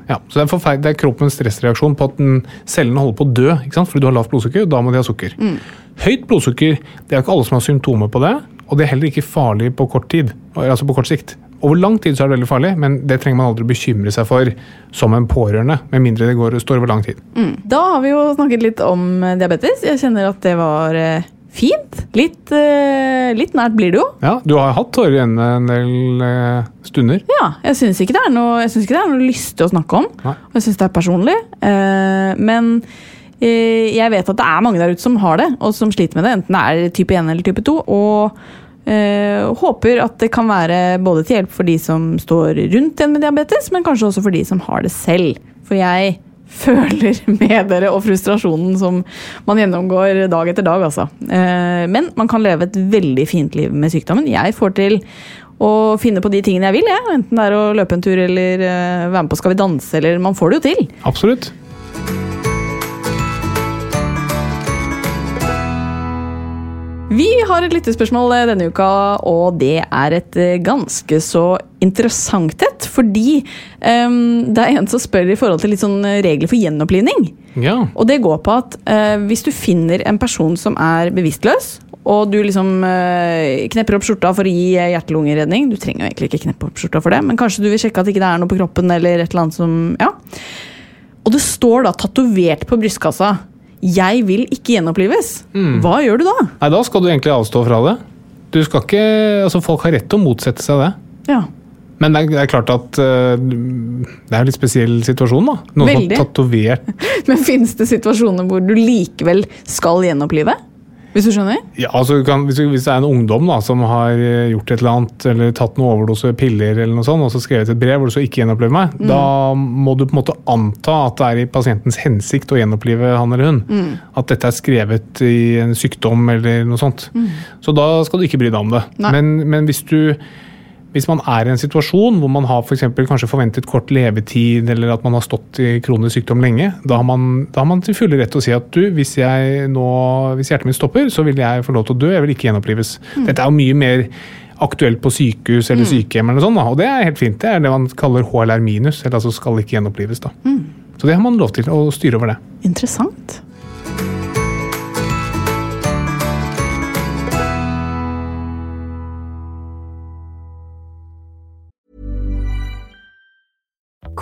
Ja, så det er, det er kroppens stressreaksjon på at den, cellene holder på å dø ikke sant? fordi du har lavt blodsukker. og Da må de ha sukker. Høyt blodsukker det er ikke alle som har symptomer på det, og det er heller ikke farlig på kort tid. altså på kort sikt. Over lang tid så er det veldig farlig, men det trenger man aldri bekymre seg for som en pårørende, med mindre det går, står over lang tid.
Da har vi jo snakket litt om eh, diabetes. Jeg kjenner at det var eh, fint. Litt, eh, litt nært blir det jo.
Ja, Du har hatt tårer i øynene en del stunder.
Ja, jeg syns ikke, det noe- jeg synes ikke det er noe lystig å snakke om.
Nei.
Og jeg syns det er personlig. Men jeg vet at det er mange der ute som har det, og som sliter med det. Enten det er type 1 eller type 2. Og eh, håper at det kan være både til hjelp for de som står rundt en med diabetes, men kanskje også for de som har det selv. For jeg føler med dere og frustrasjonen som man gjennomgår dag etter dag, altså. Eh, men man kan leve et veldig fint liv med sykdommen. Jeg får til å finne på de tingene jeg vil, jeg. Enten det er å løpe en tur eller eh, være med på Skal vi danse, eller Man får det jo til.
Absolutt.
Vi har et lyttespørsmål eh, denne uka, og det er et eh, ganske så interessant et. Fordi um, det er en som spør i forhold til litt sånn regler for gjenopplivning.
Ja.
Og det går på at uh, hvis du finner en person som er bevisstløs, og du liksom eh, knepper opp skjorta for å gi eh, hjerte-lungeredning Du trenger jo egentlig ikke kneppe opp skjorta for det, men kanskje du vil sjekke at ikke det er noe på kroppen, eller et eller annet som Ja. Og det står da tatovert på brystkassa 'Jeg vil ikke gjenopplives'. Hva gjør du da?
Nei, da skal du egentlig avstå fra det. Du skal ikke, altså Folk har rett til å motsette seg det.
Ja.
Men det er, det er klart at uh, det er en litt spesiell situasjon. da. Noen
Veldig.
som har tatovert
Men finnes det situasjoner hvor du likevel skal gjenopplive? Hvis du skjønner?
ja, altså kan, hvis, hvis det er en ungdom da, som har øh, gjort et eller annet, eller tatt noe overdose piller, eller noe sånt, og så skrevet et brev hvor det så ikke gjenopplever meg, da må du på en måte anta at det er i pasientens hensikt å gjenopplive han eller hun. At dette er skrevet i en sykdom eller noe sånt. Så da skal du ikke bry deg om det. Men, men hvis du hvis man er i en situasjon hvor man har for eksempel kanskje forventet kort levetid, eller at man har stått i kronisk sykdom lenge, da har man, da har man til fulle rett til å si at du, hvis, jeg nå, hvis hjertet mitt stopper, så vil jeg få lov til å dø, jeg vil ikke gjenopplives. Dette er jo mye mer aktuelt på sykehus eller sykehjem, eller sånt, og det er helt fint. Det er det man kaller HLR minus, eller altså skal ikke gjenopplives. da. Så det har man lov til å styre over det.
Interessant.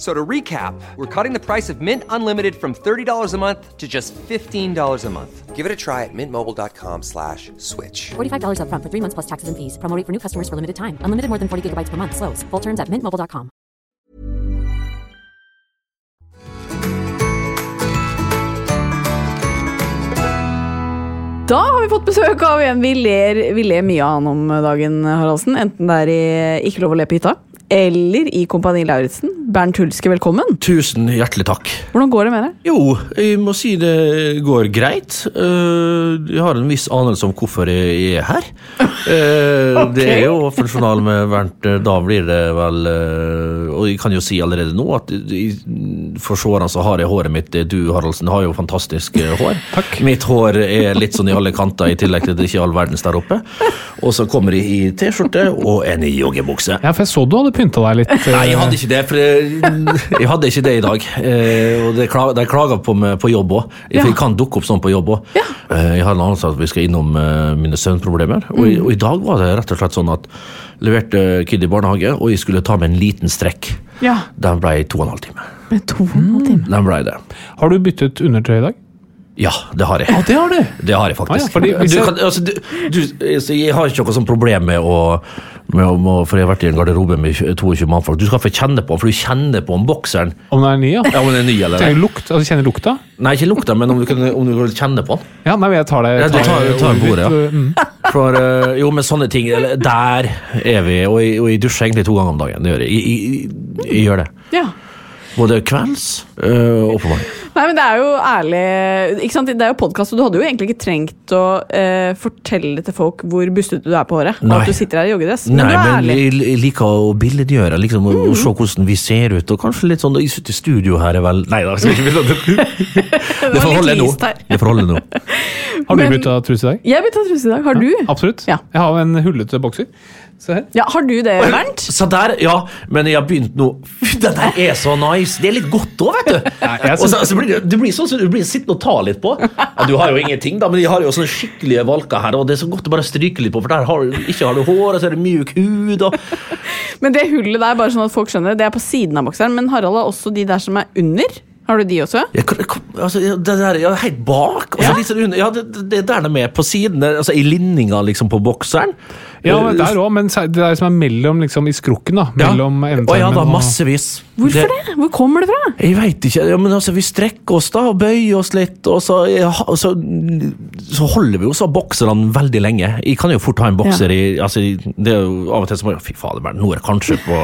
F- So to recap, we're cutting the price of Mint Unlimited from $30 a month to just $15 a month. Give it a try at mintmobile.com slash switch.
$45 upfront for three months plus taxes and fees. Promo rate for new customers for limited time. Unlimited more than 40 gigabytes per month. Slows. Full terms at mintmobile.com.
Da har vi fått besøk av en vi ler, vi ler mye av han om dagen, Haraldsen. Enten det er i Ikke lov å le på hytta, eller i Kompani Lauritzen. Bernt Hulske, velkommen.
Tusen hjertelig takk.
Hvordan går det med deg?
Jo, jeg må si det går greit. Eh, Jeg har en viss anelse om hvorfor jeg er her. okay. Det er jo funksjonal med Bernt. eh, Da blir det vel eh, Og jeg kan jo si allerede nå at for seerne så har jeg håret mitt Du, Haraldsen, har jo fantastisk eh, hår.
Takk.
Mitt hår er litt sånn i alle kanter, i tillegg til at det ikke er all verdens der oppe. Og så kommer jeg i T-skjorte og en joggebukse.
Ja, for jeg så du hadde pynta deg litt. eh,
Nei, jeg hadde ikke det, for jeg, jeg hadde ikke det i dag. Eh, og De klager på meg på jobb òg,
Ja.
jeg kan dukke opp sånn på jobb òg. Eh, jeg har en anelse at vi skal innom eh, mine søvnproblemer. Og, i- og i dag var det rett og slett sånn at leverte Kid i barnehage, og jeg skulle ta med en liten strekk.
Ja,
Den ble to og en halv time.
med to og en halv time.
Den ble det.
Har du byttet undertøy i dag?
Ja, det har jeg.
Ja, det har du!
Det har jeg faktisk.
Ah, ja, fordi
du kan, altså, du, du, jeg har ikke noe sånn problem med å, å For jeg har vært i en garderobe med 22 mannfolk. Du skal få kjenne på den, for du kjenner på om bokseren
Om den er ny, ja?
Ja, om den er ny eller
Trenger lukt? Altså, kjenner lukta?
Nei, ikke lukta, men om du kan, om du kjenne på den.
Ja, nei, men jeg tar det.
Ja, du tar- tar bordet,
ja. mm.
For, eh, jo, men sånne ting, der er vi, og jeg, og jeg dusjer egentlig to ganger om dagen. Jeg, jeg, jeg gjør det.
Ja.
Både kvelds øh, og på morgenen.
Nei, men det er jo ærlig ikke sant? Det er jo podkast, og du hadde jo egentlig ikke trengt å eh, fortelle til folk hvor bustete du er på håret.
Nei.
at du sitter her i joggedress. Men
Nei,
du er
men
ærlig.
jeg, jeg liker å billedgjøre, liksom, og, og se hvordan vi ser ut, og kanskje litt sånn Jeg sitter i studio her, er vel Nei da, skal ikke begynne Det får holde nå. Det får holde nå.
Har du
Men-
bytta truse i dag?
Jeg bytta truse i dag. Har du?
Absolutt.
Ja.
Jeg har en hullete bokser. Se her.
Ja, har du det, Bernt?
Så der, ja, men jeg har begynt nå Den der er så nice! Det er litt godt òg, vet du. og så, så blir det, det blir sånn som du blir sittende og ta litt på. Ja, du har jo ingenting, da, men de har jo sånne skikkelige valker her, og det er så godt å bare stryke litt på, for der har du, ikke har du hår, og så er det mjuk hud. Og,
Men det hullet der, bare sånn at folk skjønner det, det er på siden av bokseren. Men Harald har også de der som er under. Har du de også?
hva- altså, det der, ja, helt bak. Altså,
Ja.
litt sånn ja, det, det er der med på siden, altså i linninga liksom på bokseren.
Ja, men der òg, men det der som er mellom, liksom, i skrukken, da.
Ja. Å ja, da,
og
massevis.
Hvorfor det? Hvor kommer det fra?
Jeg veit ikke. Ja, men altså, vi strekker oss da og bøyer oss litt, og så, ja, så, så holder vi jo så bokserne veldig lenge. Jeg kan jo fort ha en bokser i altså, det er jo Av og til så må jeg Fy fader, nå er det kanskje på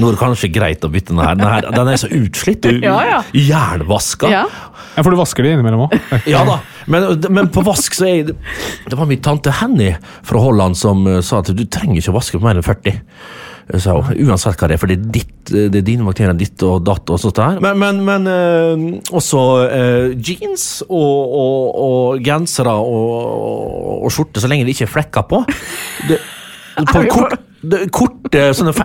Nå er det kanskje greit å bytte den her. Den, her, den er så utslitt.
Ja, ja.
Jernvaska.
Ja.
Ja, for du vasker de innimellom òg.
Ja da, men, men på vask så er det Det var min tante Henny fra Holland som eh, sa at du trenger ikke å vaske på mer enn 40. Så, uansett hva det er, for det er, ditt, eh, det er dine bakterier, ditt og datt og sånt der. Men, men, men øh, også øh, jeans og, og, og gensere og, og skjorte, så lenge det ikke er flekker på. Det, på kort, det, korte sånne,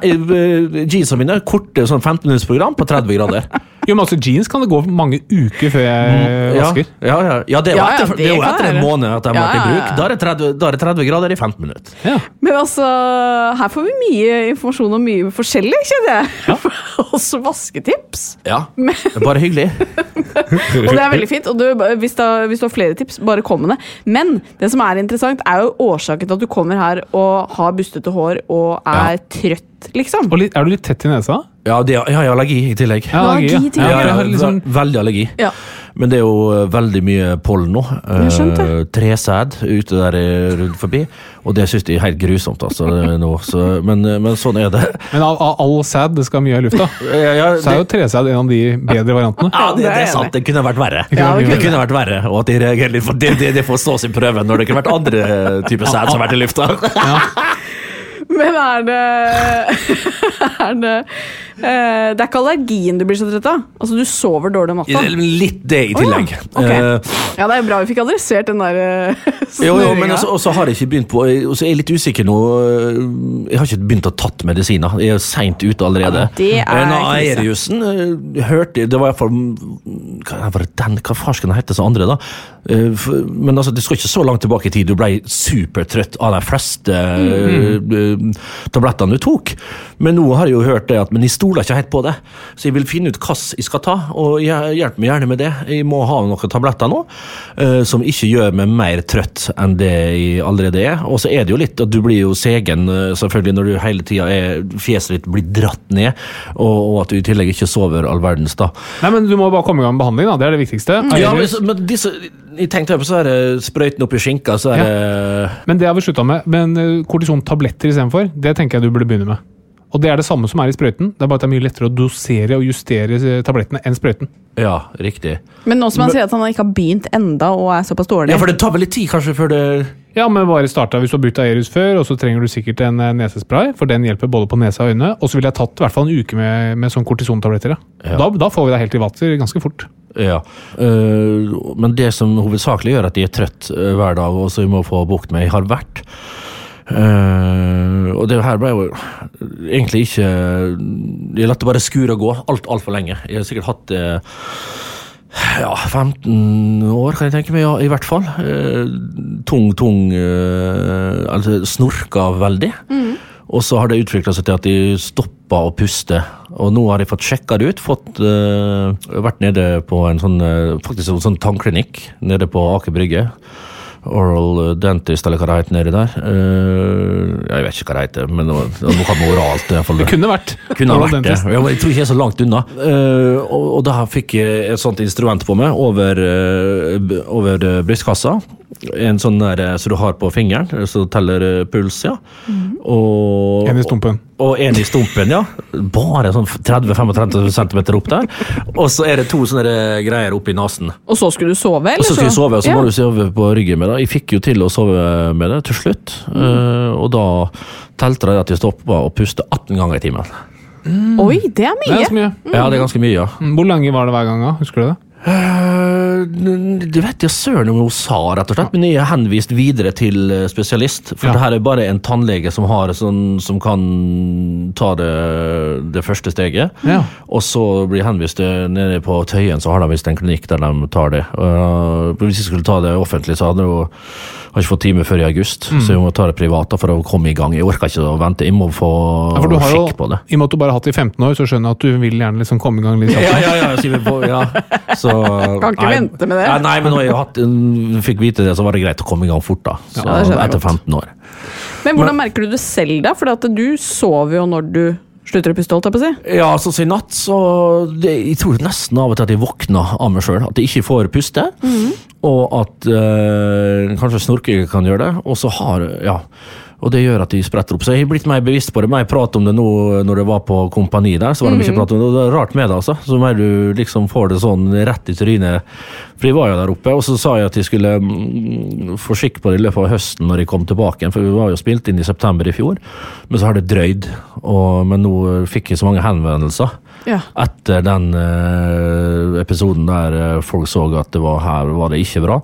Jeansene mine korte sånn 15 minutts program på 30 grader.
Jo, men altså, jeans kan det gå mange uker før jeg vasker.
Mm, Ja, ja, ja, det er jo
Ja, ja,
etter,
det
det er jo etter en måned at de har vært i bruk. Da er det 30, da er det 30 grader i 15 minutter.
Ja.
Men altså, her får vi mye informasjon om mye forskjellig, kjenner jeg. Også vasketips.
Ja, det er bare hyggelig.
Og det er veldig fint. Og du, hvis, da, hvis du har flere tips, bare kom med det. Men det som er interessant, er jo årsaken til at du kommer her og har bustete hår og er trøtt, liksom.
Og litt, er du litt tett i nesa?
Ja, det, jeg har allergi i tillegg.
Ja, allergi,
Allergi
ja.
Ja,
ja, jeg har liksom,
Veldig allergi.
Ja.
Men det er jo eh, veldig mye pollen nå. Eh, Tresæd ute der eh, rundt forbi. Og det syns de er helt grusomt, altså. nå. Så, men, eh, men sånn er det.
men av, av all sæd, det skal mye i lufta.
Ja, ja,
Så er jo
det,
tresæd en av de bedre variantene.
ja, det,
det er
det sant. Det kunne vært verre.
Ja, det
det,
kunne
kunne vært verre, og at de reagerer litt. For det, det, det får stå sin prøve når det kunne vært andre typer sæd som har vært i lufta.
Men er det Er det uh, Det er ikke allergien du blir så trett av? Altså, du sover dårlig om natta?
Litt det i
Å, ja.
tillegg. Eh,
Ja, det er bra vi fikk adressert den der uh,
Jo, jo, men også, også har jeg ikke begynt på Og så er jeg litt usikker nå Jeg har ikke begynt å tatt medisiner Jeg er sent ute allerede
Ja, det er
nå. Aeriusen Hørte det var i hvert fall Hva var det den, hva farsken hette så andre da Men altså, det skal ikke så langt tilbake i tid Du ble supertrøtt av de fleste
Mm.
øh, tablettene du tok Men nå har jeg jo hørt det at Men jeg stoler ikke helt på det Så jeg vil finne ut hva jeg skal ta Og hjelp meg gjerne med det Jeg må ha noen tabletter nå eh, Som ikke gjør meg mer trøtt enn det jeg allerede er Og så er det jo litt at du blir jo segen eh, Selvfølgelig når du hele tiden er Fjeset ditt blir dratt ned Og, og at du i tillegg ikke sover all verdens da
Nei, men Du må bare komme i gang med behandling. da, Det er det viktigste.
Ja, men, men disse Jeg tenkte på så er det sprøyten opp i skinka Så er det
Men det har vi slutta med. Men eh, kortisontabletter istedenfor, det tenker jeg du burde begynne med. Og det er det samme som er i sprøyten. Det er bare at det er mye lettere å dosere og justere eh, tablettene enn sprøyten.
Ja, riktig
Men nå som han sier at han ikke har begynt enda og er såpass dårlig
Ja, for det tar vel litt tid kanskje før det
Ja, men bare starta hvis du har brukt Aerus før, og så trenger du sikkert en eh, nesespray, for den hjelper både på nese og øyne. Og så ville jeg tatt i hvert fall en uke med, med sånn kortisontabletter. Ja.
Ja.
Da, da får vi deg helt i vater ganske fort.
Ja, øh, men det som hovedsakelig gjør at de er trøtt øh, hver dag, og som vi må få bukt med, har vært øh, Og det her ble jo egentlig ikke Jeg lot det bare skure og gå alt altfor lenge. Jeg har sikkert hatt det ja, 15 år, kan jeg tenke meg, ja, i hvert fall. Eh, tung, tung eh, Altså snorka veldig. Og så har det utvikla seg til at de stoppa å puste. Og nå har de fått sjekka det ut. Fått, eh, vært nede på en sånn eh, faktisk sånn tannklinikk nede på Aker Brygge. Oral dentist, eller hva det heter nedi der. Eh, jeg vet ikke hva det heter, men noe, noe oralt. i hvert fall.
Det kunne vært.
Kunne
Oral
vært
dentist.
Ja, Jeg tror ikke jeg er så langt unna. Eh, og, og da fikk jeg et sånt instrument på meg over, eh, over eh, brystkassa. En sånn der eh, som du har på fingeren, eh, som teller eh, puls, ja. Og,
En i stumpen.
Og en i stumpen, ja. Bare sånn 30-35 cm opp der. Og så er det to sånne der greier oppi nesen.
Og så skulle du sove, eller?
Og så skulle jeg sove, og så
Ja.
må du sove på ryggen med det. Jeg fikk jo til å sove med det til slutt. eh, og da telte de at jeg stoppa og puste 18 ganger i timen.
Oi, det er mye.
Det er
mye!
mye.
Ja, det er ganske mye, ja.
Mm, Hvor lange var det hver gang? da? Husker du det?
Eh, Det vet jeg søren om hun sa, rett og slett. Men jeg er henvist videre til eh, spesialist. For
Ja.
det her er bare en tannlege som, har sånn, som kan ta det, det første steget.
Ja.
Og så blir henvist eh, nede på Tøyen, så har de visst en klinikk der de tar det. Uh, hvis jeg skulle ta det offentlig, så hadde jeg har ikke fått time før i august.
Mm.
Så jeg må ta det privat for å komme i gang. Jeg orker ikke å vente. Jeg må få
Ja, jo,
skikk på det.
I og med at du bare har hatt det i 15 år, så skjønner jeg at du vil gjerne liksom komme i gang litt.
Ja, ja, ja, på, ja. Så,
Kan ikke
nei,
vente med det.
Nei, nei, men når jeg hatt, fikk vite det, så var det greit å komme i gang fort. da. Så,
Ja,
etter 15 år.
Men hvordan merker du det selv, da? For du sover jo når du slutter å puste, holdt jeg på å si.
Ja, som i natt, så det, Jeg tror nesten av og til at jeg våkner av meg sjøl. At jeg ikke får puste. Og at øh, kanskje snorking kan gjøre det. Og så har Ja. Og det gjør at de spretter opp. Så jeg har blitt mer bevisst på det. Mer prat om det nå når det var på kompani der. så var det mye prat om det. Det er rart med det, altså. Så mer du liksom får det sånn rett i trynet. For jeg var jo der oppe, og så sa jeg at jeg skulle mm, få skikk på det i løpet av høsten når jeg kom tilbake igjen. For vi var jo spilt inn i september i fjor. Men så har det drøyd. Og, men nå fikk jeg så mange henvendelser
Ja.
etter den eh, episoden der eh, folk så at det var her var det ikke bra.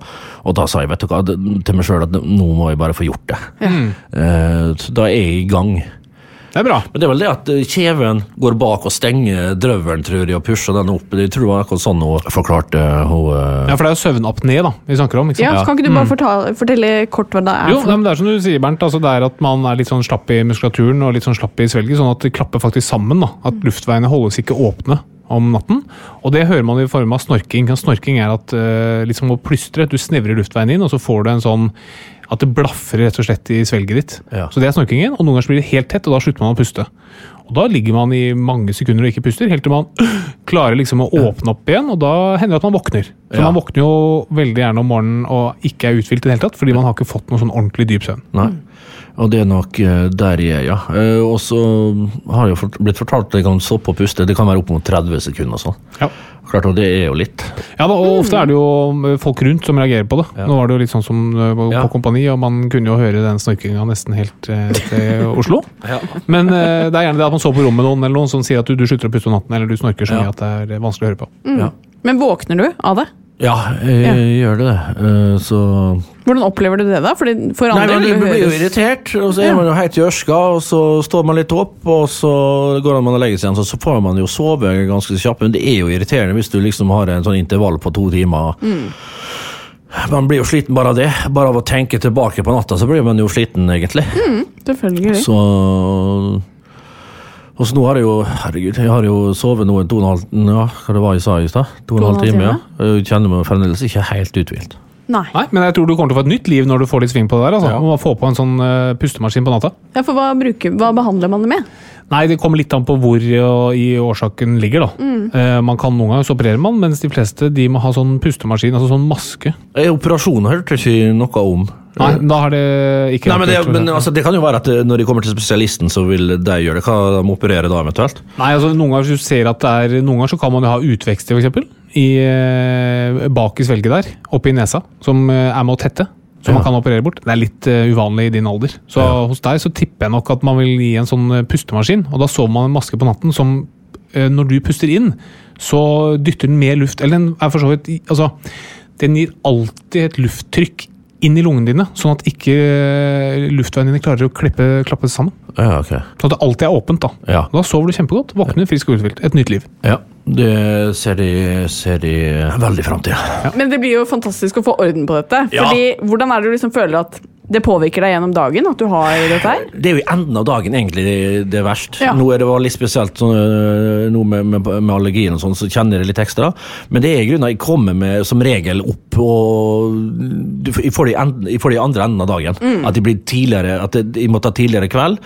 Og da sa jeg vet du hva, til meg sjøl at nå må jeg bare få gjort det. Eh, så da er jeg i gang.
Det er bra.
Men det er vel det at eh, kjeven går bak og stenger drøvelen, tror jeg, og pusher den opp. Jeg tror det var akkurat sånn hun forklarte hun eh,
Ja, For det er jo søvnapné da, vi snakker om. ikke
Ja, så Kan ikke du bare fortale, fortelle kort hva det er?
Jo,
for
nei, men det er som du sier, Bernt. Altså, det er at man er litt sånn slapp i muskulaturen og litt sånn slapp i svelget, sånn at det klapper faktisk sammen. da. At luftveiene holdes ikke åpne om natten. Og det hører man i form av snorking. Snorking er at uh, litt å plystre. Du snevrer luftveien inn, og så får du en sånn at det blafrer rett og slett i svelget ditt.
Ja.
Så det er snorkingen, og noen ganger blir det helt tett, og da slutter man å puste. Og Da ligger man i mange sekunder og ikke puster, helt til man klarer liksom å åpne opp igjen, og da hender det at man våkner. For
Ja.
man våkner jo veldig gjerne om morgenen og ikke er uthvilt i det hele tatt, fordi man har ikke fått noe sånn ordentlig dyp søvn.
Nei. Og det er nok eh, der jeg er, ja. Eh, og så har jeg blitt fortalt at jeg kan stoppe å puste. Det kan være opp mot 30 sekunder og sånn.
Ja.
Klart, og det er jo litt.
Ja, da, og Ofte er det jo folk rundt som reagerer på det.
Ja.
Nå var det jo litt sånn som eh, på
Ja.
Kompani, og man kunne jo høre den snorkinga nesten helt eh, til Oslo. ja. Men eh, det er gjerne det at man sover på rommet med noen eller noen som sier at du, du slutter å puste om natten, eller du snorker så
Ja.
mye at det er eh, vanskelig å høre på.
Ja.
Men våkner du av det?
Ja, jeg gjør det. det. Så
Hvordan opplever du det, da? Fordi for
Nei,
andre
men
vil
Du blir jo irritert, og så er man jo helt i ørska, og så står man litt opp, og så går man og legger seg igjen, så- får man jo sove ganske kjapt. Men det er jo irriterende hvis du liksom har en sånn intervall på to timer. Man blir jo sliten bare av det. Bare av å tenke tilbake på natta, så blir man jo sliten, egentlig.
Selvfølgelig.
Så og så nå har jeg jo Herregud, jeg har jo sovet nå en to og en halv Ja, hva det var jeg sa i stad? To og en halv time, ja. Jeg kjenner meg fremdeles ikke helt uthvilt.
Nei.
Nei, Men jeg tror du kommer til å få et nytt liv når du får litt sving på det der. altså.
Ja.
Må få på en sånn uh, pustemaskin på natta.
Ja, for hva, bruker, hva behandler man det med?
Nei, det kommer litt an på hvor og i årsaken ligger, da. Eh, man kan Noen ganger så opererer man, mens de fleste de må ha sånn pustemaskin, altså sånn maske.
Operasjon Operasjonen hørte jeg ikke noe om.
Nei, da har det ikke
Nei, men, det, men altså, det kan jo være at eh, når de kommer til spesialisten, så vil de gjøre det. Hva de opererer da, eventuelt?
Nei, altså Noen ganger du ser at det er Noen ganger så kan man jo ha utvekster, f.eks. Eh, bak i svelget der, oppe i nesa, som eh, er med å tette. Som
Ja.
man kan operere bort. Det er litt uh, uvanlig i din alder. Så
Ja.
hos deg så tipper jeg nok at man vil gi en sånn pustemaskin, og da sover man en maske på natten som uh, når du puster inn, så dytter den mer luft Eller den er for så vidt Altså, den gir alltid et lufttrykk inn i lungene dine, sånn at ikke eh, luftveiene dine klarer å klippe, klappe sammen.
Ja, ok.
Sånn at det alltid er åpent. Da
Ja.
Da sover du kjempegodt. Våkner frisk og uthvilt. Et nytt liv.
ja. Det ser de, ser de veldig fram til.
Men det blir jo fantastisk å få orden på dette.
Ja.
Fordi, Hvordan er det du liksom føler at det påvirker deg gjennom dagen? At du har dette her?
Det er jo i enden av dagen egentlig det, det er verst.
Ja.
Nå er det litt spesielt sånn, øh, med, med, med allergien og sånn, så kjenner jeg det litt ekstra. Men det er i grunnen jeg kommer med som regel opp og du, får- i enden, jeg får det i andre enden av dagen. At jeg blir tidligere, at de, må ta tidligere kveld,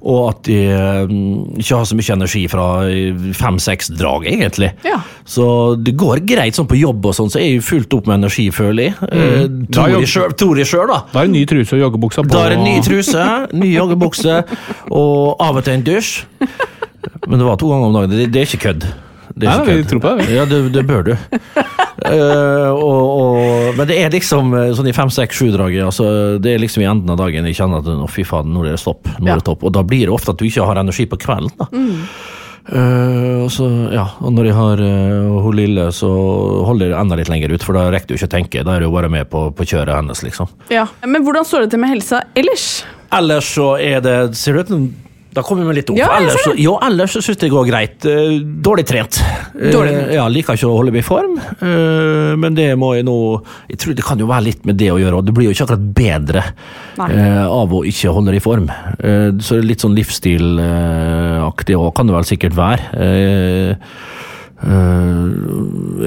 og at jeg øh, ikke har så mye energi fra fem-seks drag, egentlig.
Ja.
Så det går greit sånn på jobb og sånn, så er jeg fullt opp med energi, føler jeg. Mm.
Da
tror jeg sjøl, tror jeg sjøl, da.
Da er det ny truse og joggebuksa på.
Da er det ny truse, ny joggebukse og av og til en dusj. Men det var to ganger om dagen. Det, det er ikke kødd. Det er
Nei,
ikke
vi tror på det.
Ja, det, det bør du. uh, og, og, men det er liksom eh, sånn i fem-seks-sju-draget. Altså, det er liksom i enden av dagen jeg kjenner at å, fy faen, nå er det stopp. Nå er det topp. Og da blir det ofte at du ikke har energi på kvelden. da. Eh, og så, ja, og når jeg har uh, hun lille, så holder jeg enda litt lenger ut, for da rekker du ikke å tenke. Da er du bare med på, på kjøret hennes, liksom.
Ja. Men hvordan står det til med helsa ellers?
Ellers så er det Ser du ut Da kommer vi litt opp.
Ja,
ellers, ja, ellers så syns jeg det går greit. Eh, dårlig trent. Eh,
Dårlig
ja, Liker ikke å holde meg i form, eh, men det må jeg nå Jeg tror det kan jo være litt med det å gjøre, og det blir jo ikke akkurat bedre
Nei.
av å ikke holde deg i form. Så det er litt sånn livsstilaktig òg, kan det vel sikkert være.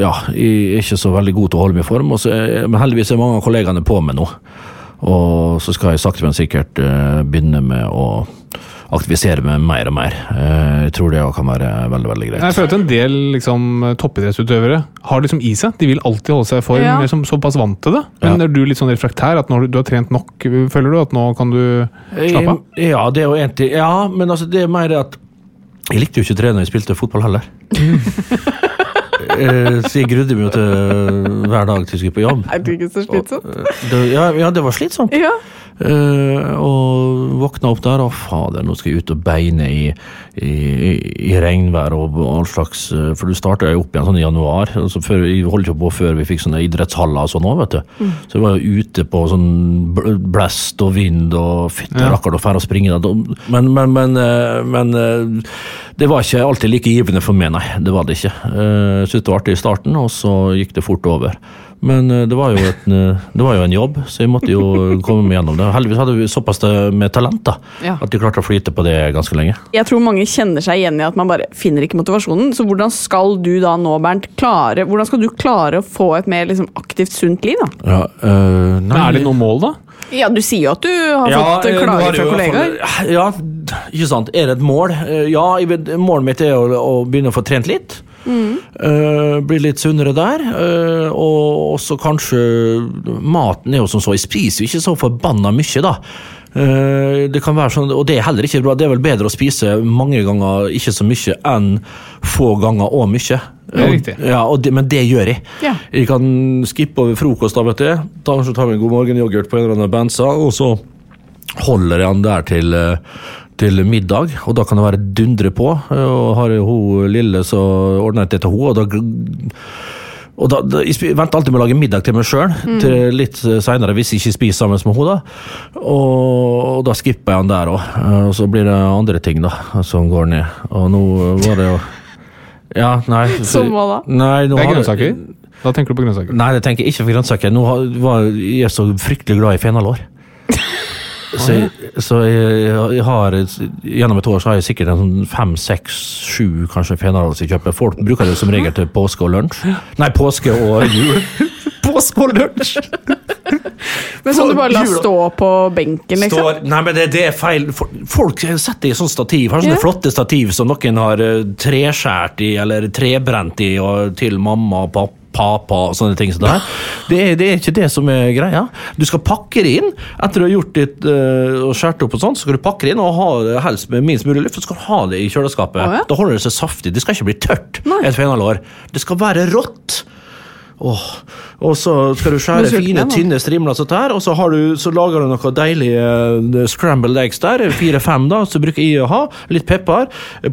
Ja, jeg er ikke så veldig god til å holde meg i form, men heldigvis er mange av kollegaene på meg nå. Og så skal jeg sakte, men sikkert eh, begynne med å aktivisere meg mer og mer. Eh, jeg tror det kan være veldig veldig greit.
Jeg føler at en del liksom, toppidrettsutøvere har liksom i seg. De vil alltid holde seg i form.
Ja.
De er som, såpass vant til det. Men
Ja.
er du litt sånn refraktær? At når du, du har trent nok, føler du at nå kan du slappe av?
Eh, Ja, det er jo en ting. Ja, men altså, det er mer det at Jeg likte jo ikke å trene når jeg spilte fotball heller. Eh, så jeg grudde meg jo til hver dag til jeg skulle på jobb.
Er det ikke så slitsomt?
Det, ja, ja, det var slitsomt.
Ja.
Eh, og våkna opp der, og fader, nå skal jeg ut og beine i, i, i regnvær og all slags eh, For du starta jo opp igjen sånn i januar. Altså før, jeg holdt jo på før vi fikk sånne idrettshaller og sånn òg, vet du. Så jeg var jo ute på sånn bl- blest og vind og fytte
Ja.
rakkeren og fære og springe. Men, men, men, eh, men det var ikke alltid like givende for meg, nei. Det var det ikke. Eh, Jeg syntes det var artig i starten, og så gikk det fort over. Men eh, det var, jo et, eh, det var jo en jobb, så jeg måtte jo komme meg gjennom det. Heldigvis hadde vi såpass med talent da,
Ja.
at vi klarte å flyte på det ganske lenge.
Jeg tror mange kjenner seg igjen i at man bare finner ikke motivasjonen. Så hvordan skal du da nå, Bernt, klare, hvordan skal du klare å få et mer liksom, aktivt, sunt liv? da?
Ja, øh, nei,
Men er det noe mål, da?
Ja, Du sier jo at du har
Ja,
fått
eh,
klager fra kollegaer.
Ja, ikke sant. Er det et mål? Eh, Ja, vet, målet mitt er å, å begynne å få trent litt. Eh, blir litt sunnere der. Uh, og også kanskje Maten er jo som så, jeg spiser jo ikke så forbanna mye, da. Eh, det kan være sånn, og det er heller ikke bra. Det er vel bedre å spise mange ganger, ikke så mye, enn få ganger og mye.
Det er
Og- Ja, og det, men det gjør jeg.
Ja.
Jeg kan skippe over frokost da, vet du. Ta, tar vi en god morgenyoghurt på en eller annen bensa, og så holder jeg den der til, til middag. Og da kan det være dundre på. eh, Og har hun lille, så ordner jeg det til hun, og da og da, da, jeg venter alltid med å lage middag til meg sjøl, til litt seinere, hvis jeg ikke spiser sammen med henne. da. Og, og da skipper jeg den der òg. Og så blir det andre ting da, som går ned. Og nå var det jo Ja, nei
Som hva da?
Nei, nå
Det er grønnsaker. Da tenker du på grønnsaker.
Nei, det tenker jeg ikke på grønnsaker. Nå har- var jeg er så fryktelig glad i fenalår. Så, så jeg, jeg har Gjennom et år så har jeg sikkert en sånn fem, seks, sju kanskje fenalår som jeg kjøper. Folk bruker det som regel til påske og lunsj. Nei, påske og jul. påske og lunsj!
Men som du bare lar stå på benken, liksom?
Står, nei, men det, det er feil. Folk setter i sånn stativ. Har sånne
yeah.
flotte stativ som noen har eh, treskjært i eller trebrent i og til mamma og pappa. Papa og sånne ting som det er, det er ikke det som er greia. Du skal pakke det inn etter du har gjort ditt eh, og skåret opp og sånn. Så skal du pakke det inn og ha det helst med minst mulig luft. Så skal du ha det i kjøleskapet.
Oh, ja.
Da holder det seg saftig. Det skal ikke bli tørt.
Nei.
Et fenalår. Det skal være rått. Åh. Og så skal du skjære fine, tynne strimler sånn her, og så, har du, så lager du noe deilig eh, scrambled eggs der. Fire-fem, da, så bruker jeg å ha. Litt pepper. Eh,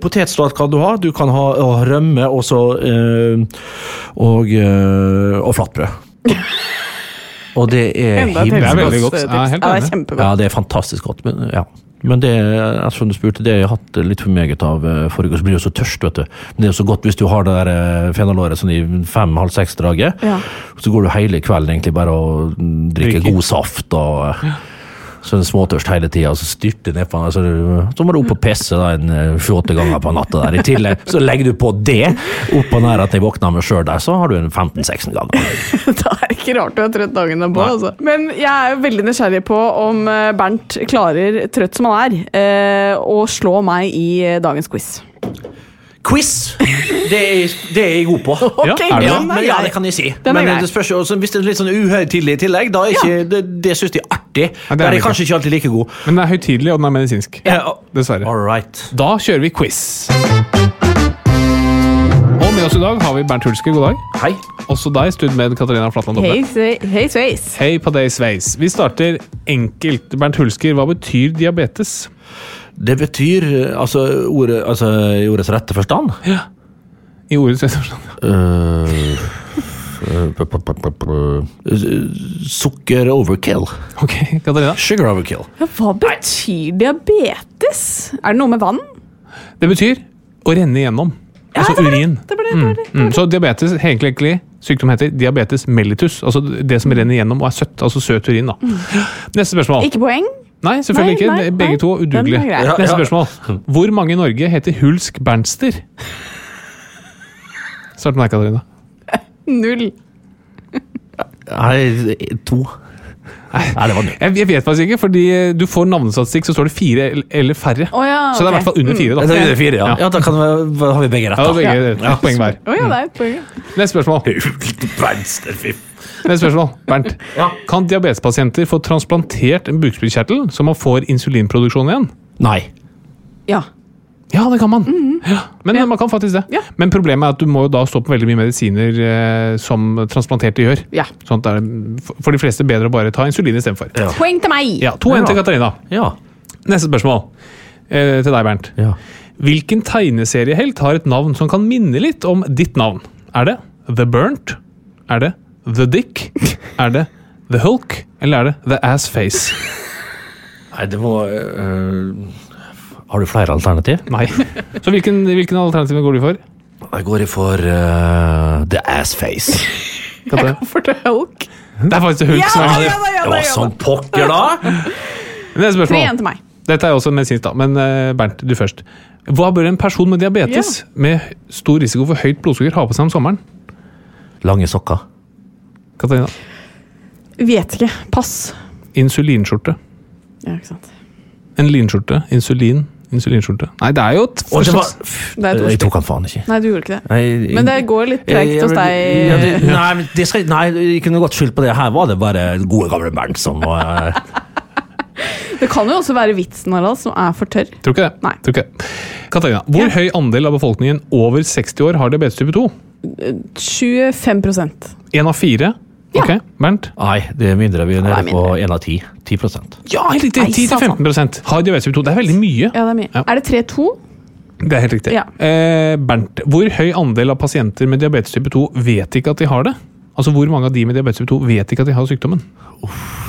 kan du ha. Du kan ha å, rømme og så eh, Og, eh, og flatbrød. og det er
Enda
Det er veldig godt. Ja,
Ja, det er kjempegodt.
Ja, det er fantastisk godt. Men, ja. Men det, som du spurte, det har jeg hatt litt for meget av eh, forrige. Så blir du så tørst, vet du. Men det er så godt hvis du har det der eh, fenalåret sånn i fem-halv seks-draget.
Ja.
Så går du hele kvelden egentlig bare og drikker
Drikker.
god saft og eh, så er det småtørst hele tida, så styrter ned på du- så må du opp og pisse da, en eh, 28 ganger på natta. der. I tillegg så legger du på det oppå nær at jeg våkner meg sjøl der, så har du en 15-16 ganger.
Da er det ikke rart du er trøtt dagen derpå. Altså. Men jeg er veldig nysgjerrig på om eh, Bernt klarer, trøtt som han er, eh, å slå meg i eh, dagens quiz.
Quiz! Det er, det er jeg god på.
Ja, er det
Ja, men, ja, det kan jeg si. Men det spørs jo, også, hvis det er litt sånn uhøytidelig i tillegg, da er ikke, det, det syns jeg er artig.
Ja, det er
er jeg kanskje ikke alltid like god.
Men den er høytidelig, og den er medisinsk.
Ja,
Dessverre.
All right.
Da kjører vi quiz. Og med oss i dag har vi Bernt Hulsker, god dag.
Hei.
Også deg, studmed Katarina Flatland.
Hei, hei sveis.
Hei på deg, Sveis. Vi starter enkelt. Bernt Hulsker, hva betyr diabetes?
Det betyr eh, altså, ordet, altså i ordets rette forstand Ja.
I ordets rette forstand.
ja. øh, p- p- p- p- øh, Sukker overkill.
Ok,
Sugar overkill.
Ja, hva betyr diabetes? Er det noe med vann?
Det betyr å renne igjennom. Altså
det var det.
urin.
Det var det, det var.
Mm. Så diabetes, egentlig, egentlig sykdom heter diabetes mellitus. Altså det som renner igjennom og er søtt. Altså søt urin, da. Neste spørsmål.
Ikke poeng?
Nei, selvfølgelig
Nei,
ikke.
nei,
Begge
nei.
to udugelige.
Ja,
Neste
ja.
spørsmål. Hvor mange i Norge heter Hulsk Bernster? Start med deg, Katarina.
Null.
Nei, to. Nei, det var null.
Jeg, jeg vet faktisk ikke, fordi du får navnestatistikk, så står det fire eller færre.
Oh, ja,
Så det er i hvert fall under fire, da.
Det er under fire, ja.
Ja.
ja da, kan vi, da har vi begge rett. Da.
Ja, begge,
Ja.
et poeng hver.
Oh, ja, det er et poeng.
Neste spørsmål. Neste spørsmål. Bernt.
Ja.
Kan diabetespasienter få transplantert en bukspyttkjertel så man får insulinproduksjon igjen?
Nei.
Ja.
Ja, det kan man. Ja. Men man kan faktisk det.
Ja.
Men problemet er at du må jo da stå på veldig mye medisiner eh, som transplanterte gjør.
ja.
Sånn at det er for- for de fleste bedre å bare ta insulin istedenfor.
Ja.
Poeng til meg!
Ja, to en til Katarina.
Ja.
Neste spørsmål eh, til deg, Bernt.
ja.
Hvilken tegneseriehelt har et navn som kan minne litt om ditt navn? Er det The Burnt? Er det The Dick? Er det The Hulk? Eller er det The Assface?
Nei, det må øh, Har du flere alternativ?
Nei. Så hvilken, hvilken alternativ går du for?
Jeg går i for øh, The Assface.
går
For det er Hulk.
Det er faktisk The Hulk
Ja,
som
ja,
er
ja, ja,
Det var
ja.
sånn pokker, da!
Neste spørsmål.
3-1 til meg.
Dette er også medisinsk, da, men eh, Bernt, du først. Hva bør en person med diabetes med stor risiko for høyt blodsukker ha på seg om sommeren?
Lange sokker.
Katarina?
Vet ikke. Pass.
Insulinskjorte.
Ja, ikke sant.
En linskjorte. Insulin. Insulinskjorte. Nei, det er jo et
Og det var,
Det er et
jeg tok han faen ikke.
Nei, du gjorde ikke det.
Nei,
Men det går litt tregt hos deg.
Ja, det, nei, men det skal, nei, jeg kunne godt skyldt på det. Her var det bare gode, gamle Bernt som var
Det kan jo også være vitsen Harald, som er for tørr.
Tror ikke det.
Nei.
Tror ikke det. Katarina, hvor
Ja.
høy andel av befolkningen over 60 år har diabetes type 2?
25%
Én av fire?
Ja.
Ok, Bernt?
Nei, det er mindre. Vi er nede på én av ti. 10%
Ja, helt riktig!
Nei, til
10-15 har diabetes type 2. Det er veldig mye.
Ja, det er mye.
Ja.
Er det 3-2?
Det er helt riktig.
Ja.
Eh, Bernt, hvor høy andel av pasienter med diabetes type 2 vet ikke at de har det? Altså, Hvor mange av de med diabetes type 2 vet ikke at de har sykdommen?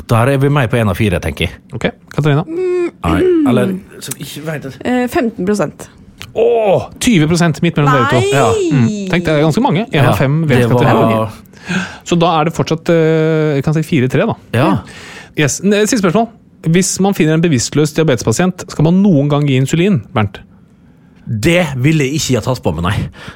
Der er vi mer på én av fire, tenker jeg.
Ok, Katarina?
Nei, eller som ikke vet det.
Eh, 15
Åh, 20 midt mellom dere to.
Ja.
Mm. Tenk, det er ganske mange. Én
Ja,
av fem vet ikke at de har det. Så da er det fortsatt eh, jeg kan si 4-3, da.
ja.
Yes. Siste spørsmål. Hvis man finner en bevisstløs diabetespasient, skal man noen gang gi insulin? Bernt?
Det ville jeg ikke ha tatt på meg, nei.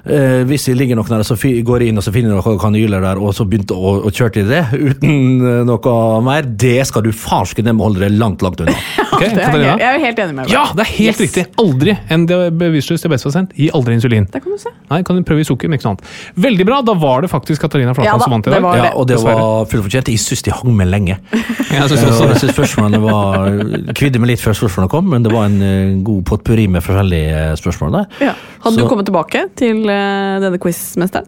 Eh, hvis jeg ligger noen der, så fi- går jeg inn og så finner noen kanyler der, og så begynte å, å kjøre til det uten eh, noe mer, det skal du farske dem holde deg langt, langt unna.
Ok,
Det er,
Katarina?
jeg er helt enig med deg.
Ja, det er helt
Yes.
riktig! Aldri en bevisstløs diabetespasient. Gi aldri insulin.
Det kan du se.
Nei, kan du prøve i sukker, men ikke noe annet. Veldig bra, da var det faktisk Katarina Flatland
ja,
som vant i
det
dag.
Ja, og det
Dessverre.
var fullt fortjent. Jeg syns de hang med lenge.
Jeg synes
Eh,
også
jeg synes spørsmålene var Kvidde meg litt før spørsmålene kom, men det var en eh, god potpurri med forskjellige spørsmål der.
Ja. Hadde
Så-
du kommet tilbake til uh, denne quizmesteren?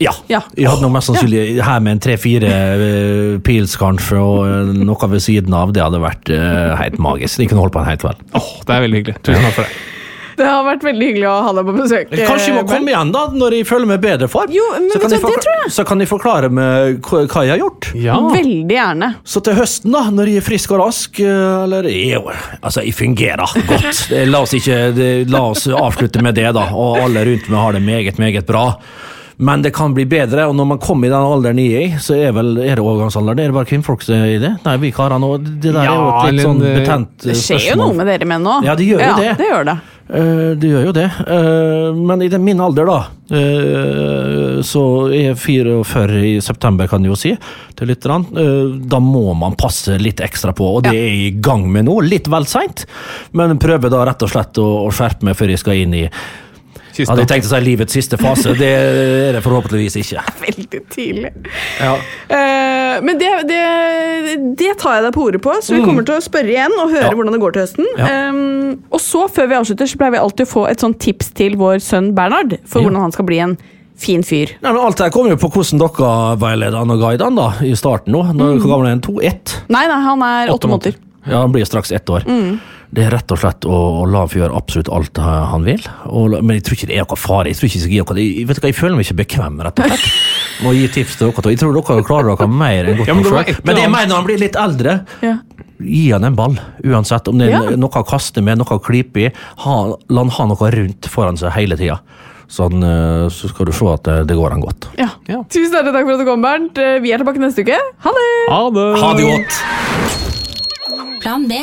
Ja.
Ja.
Jeg hadde nok mest sannsynlig her med en tre-fire uh, pils kanskje, og eh, noe ved siden av. Det hadde vært uh, helt magisk. De kunne holdt på en hel kveld.
Oh, det er veldig hyggelig. Tusen takk for det.
Det har vært veldig hyggelig å ha deg på besøk.
Kanskje vi må
eh,
komme igjen da, når jeg føler meg bedre for.
Jo, men
så,
vet
kan
du
jeg
det tror jeg.
så kan jeg forklare meg hva jeg har gjort.
Ja.
Veldig gjerne.
Så til høsten, da, når jeg er frisk og rask eh, Eller jo, altså, jeg fungerer godt. La oss, ikke, la oss avslutte med det, da. Og alle rundt meg har det meget, meget bra. Men det kan bli bedre, og når man kommer i den alderen jeg er i, så er, vel, er det overgangsalder. Det er det bare kvinnfolk som er i det. Nei, vi karer nå Det der er jo et litt sånn
eh,
betent spørsmål.
Det skjer jo
spørsmål.
noe med dere menn nå.
Ja, det gjør jo det.
det gjør det.
Eh, det gjør jo det. Eh, men i den, min alder, da, eh, så er jeg 44 i september, kan jeg jo si, til. Uh, da må man passe litt ekstra på, og det er jeg i gang med nå. Litt vel seint, men prøver da rett og slett å skjerpe meg før jeg skal inn i
Kista.
Hadde jeg tenkt å si livets siste fase, det er det forhåpentligvis ikke.
Veldig tidlig.
Ja.
Uh, men det, det, det tar jeg deg på ordet på, så vi kommer til å spørre igjen og høre
Mm. Ja.
hvordan det går til høsten.
Ja.
Um, og så, før vi avslutter, så pleier vi alltid å få et sånt tips til vår sønn Bernhard for
Ja.
hvordan han skal bli en fin fyr.
Nei, men alt det her kommer jo på hvordan dere veileder han og guider han da, i starten nå. Når, Hvor gammel er han? To? Ett?
Nei, nei, han er åtte måneder.
Ja, Han blir straks ett år. Det er rett og slett å, å la han få gjøre absolutt alt eh, han vil. Og, men jeg tror ikke det er noe fare. Jeg tror ikke jeg skal gi dere jeg, vet du jeg føler meg ikke bekvem rett og slett med å gi tips til dere. to. Jeg tror dere klarer dere mer enn godt
Ja, men
nok
et
Men det er mer når han blir litt eldre.
Ja.
Gi han en ball, uansett. Om det er
Ja.
noe å kaste med, noe å klype i. Ha, la han ha noe rundt foran seg hele tida. Sånn, eh, så skal du se at det, det går han godt.
Ja.
Ja.
Tusen hjertelig takk for at du kom, Bernt. Eh, Vi er tilbake neste uke. Ha det!
Ha det!
Ha det godt!
Plan B.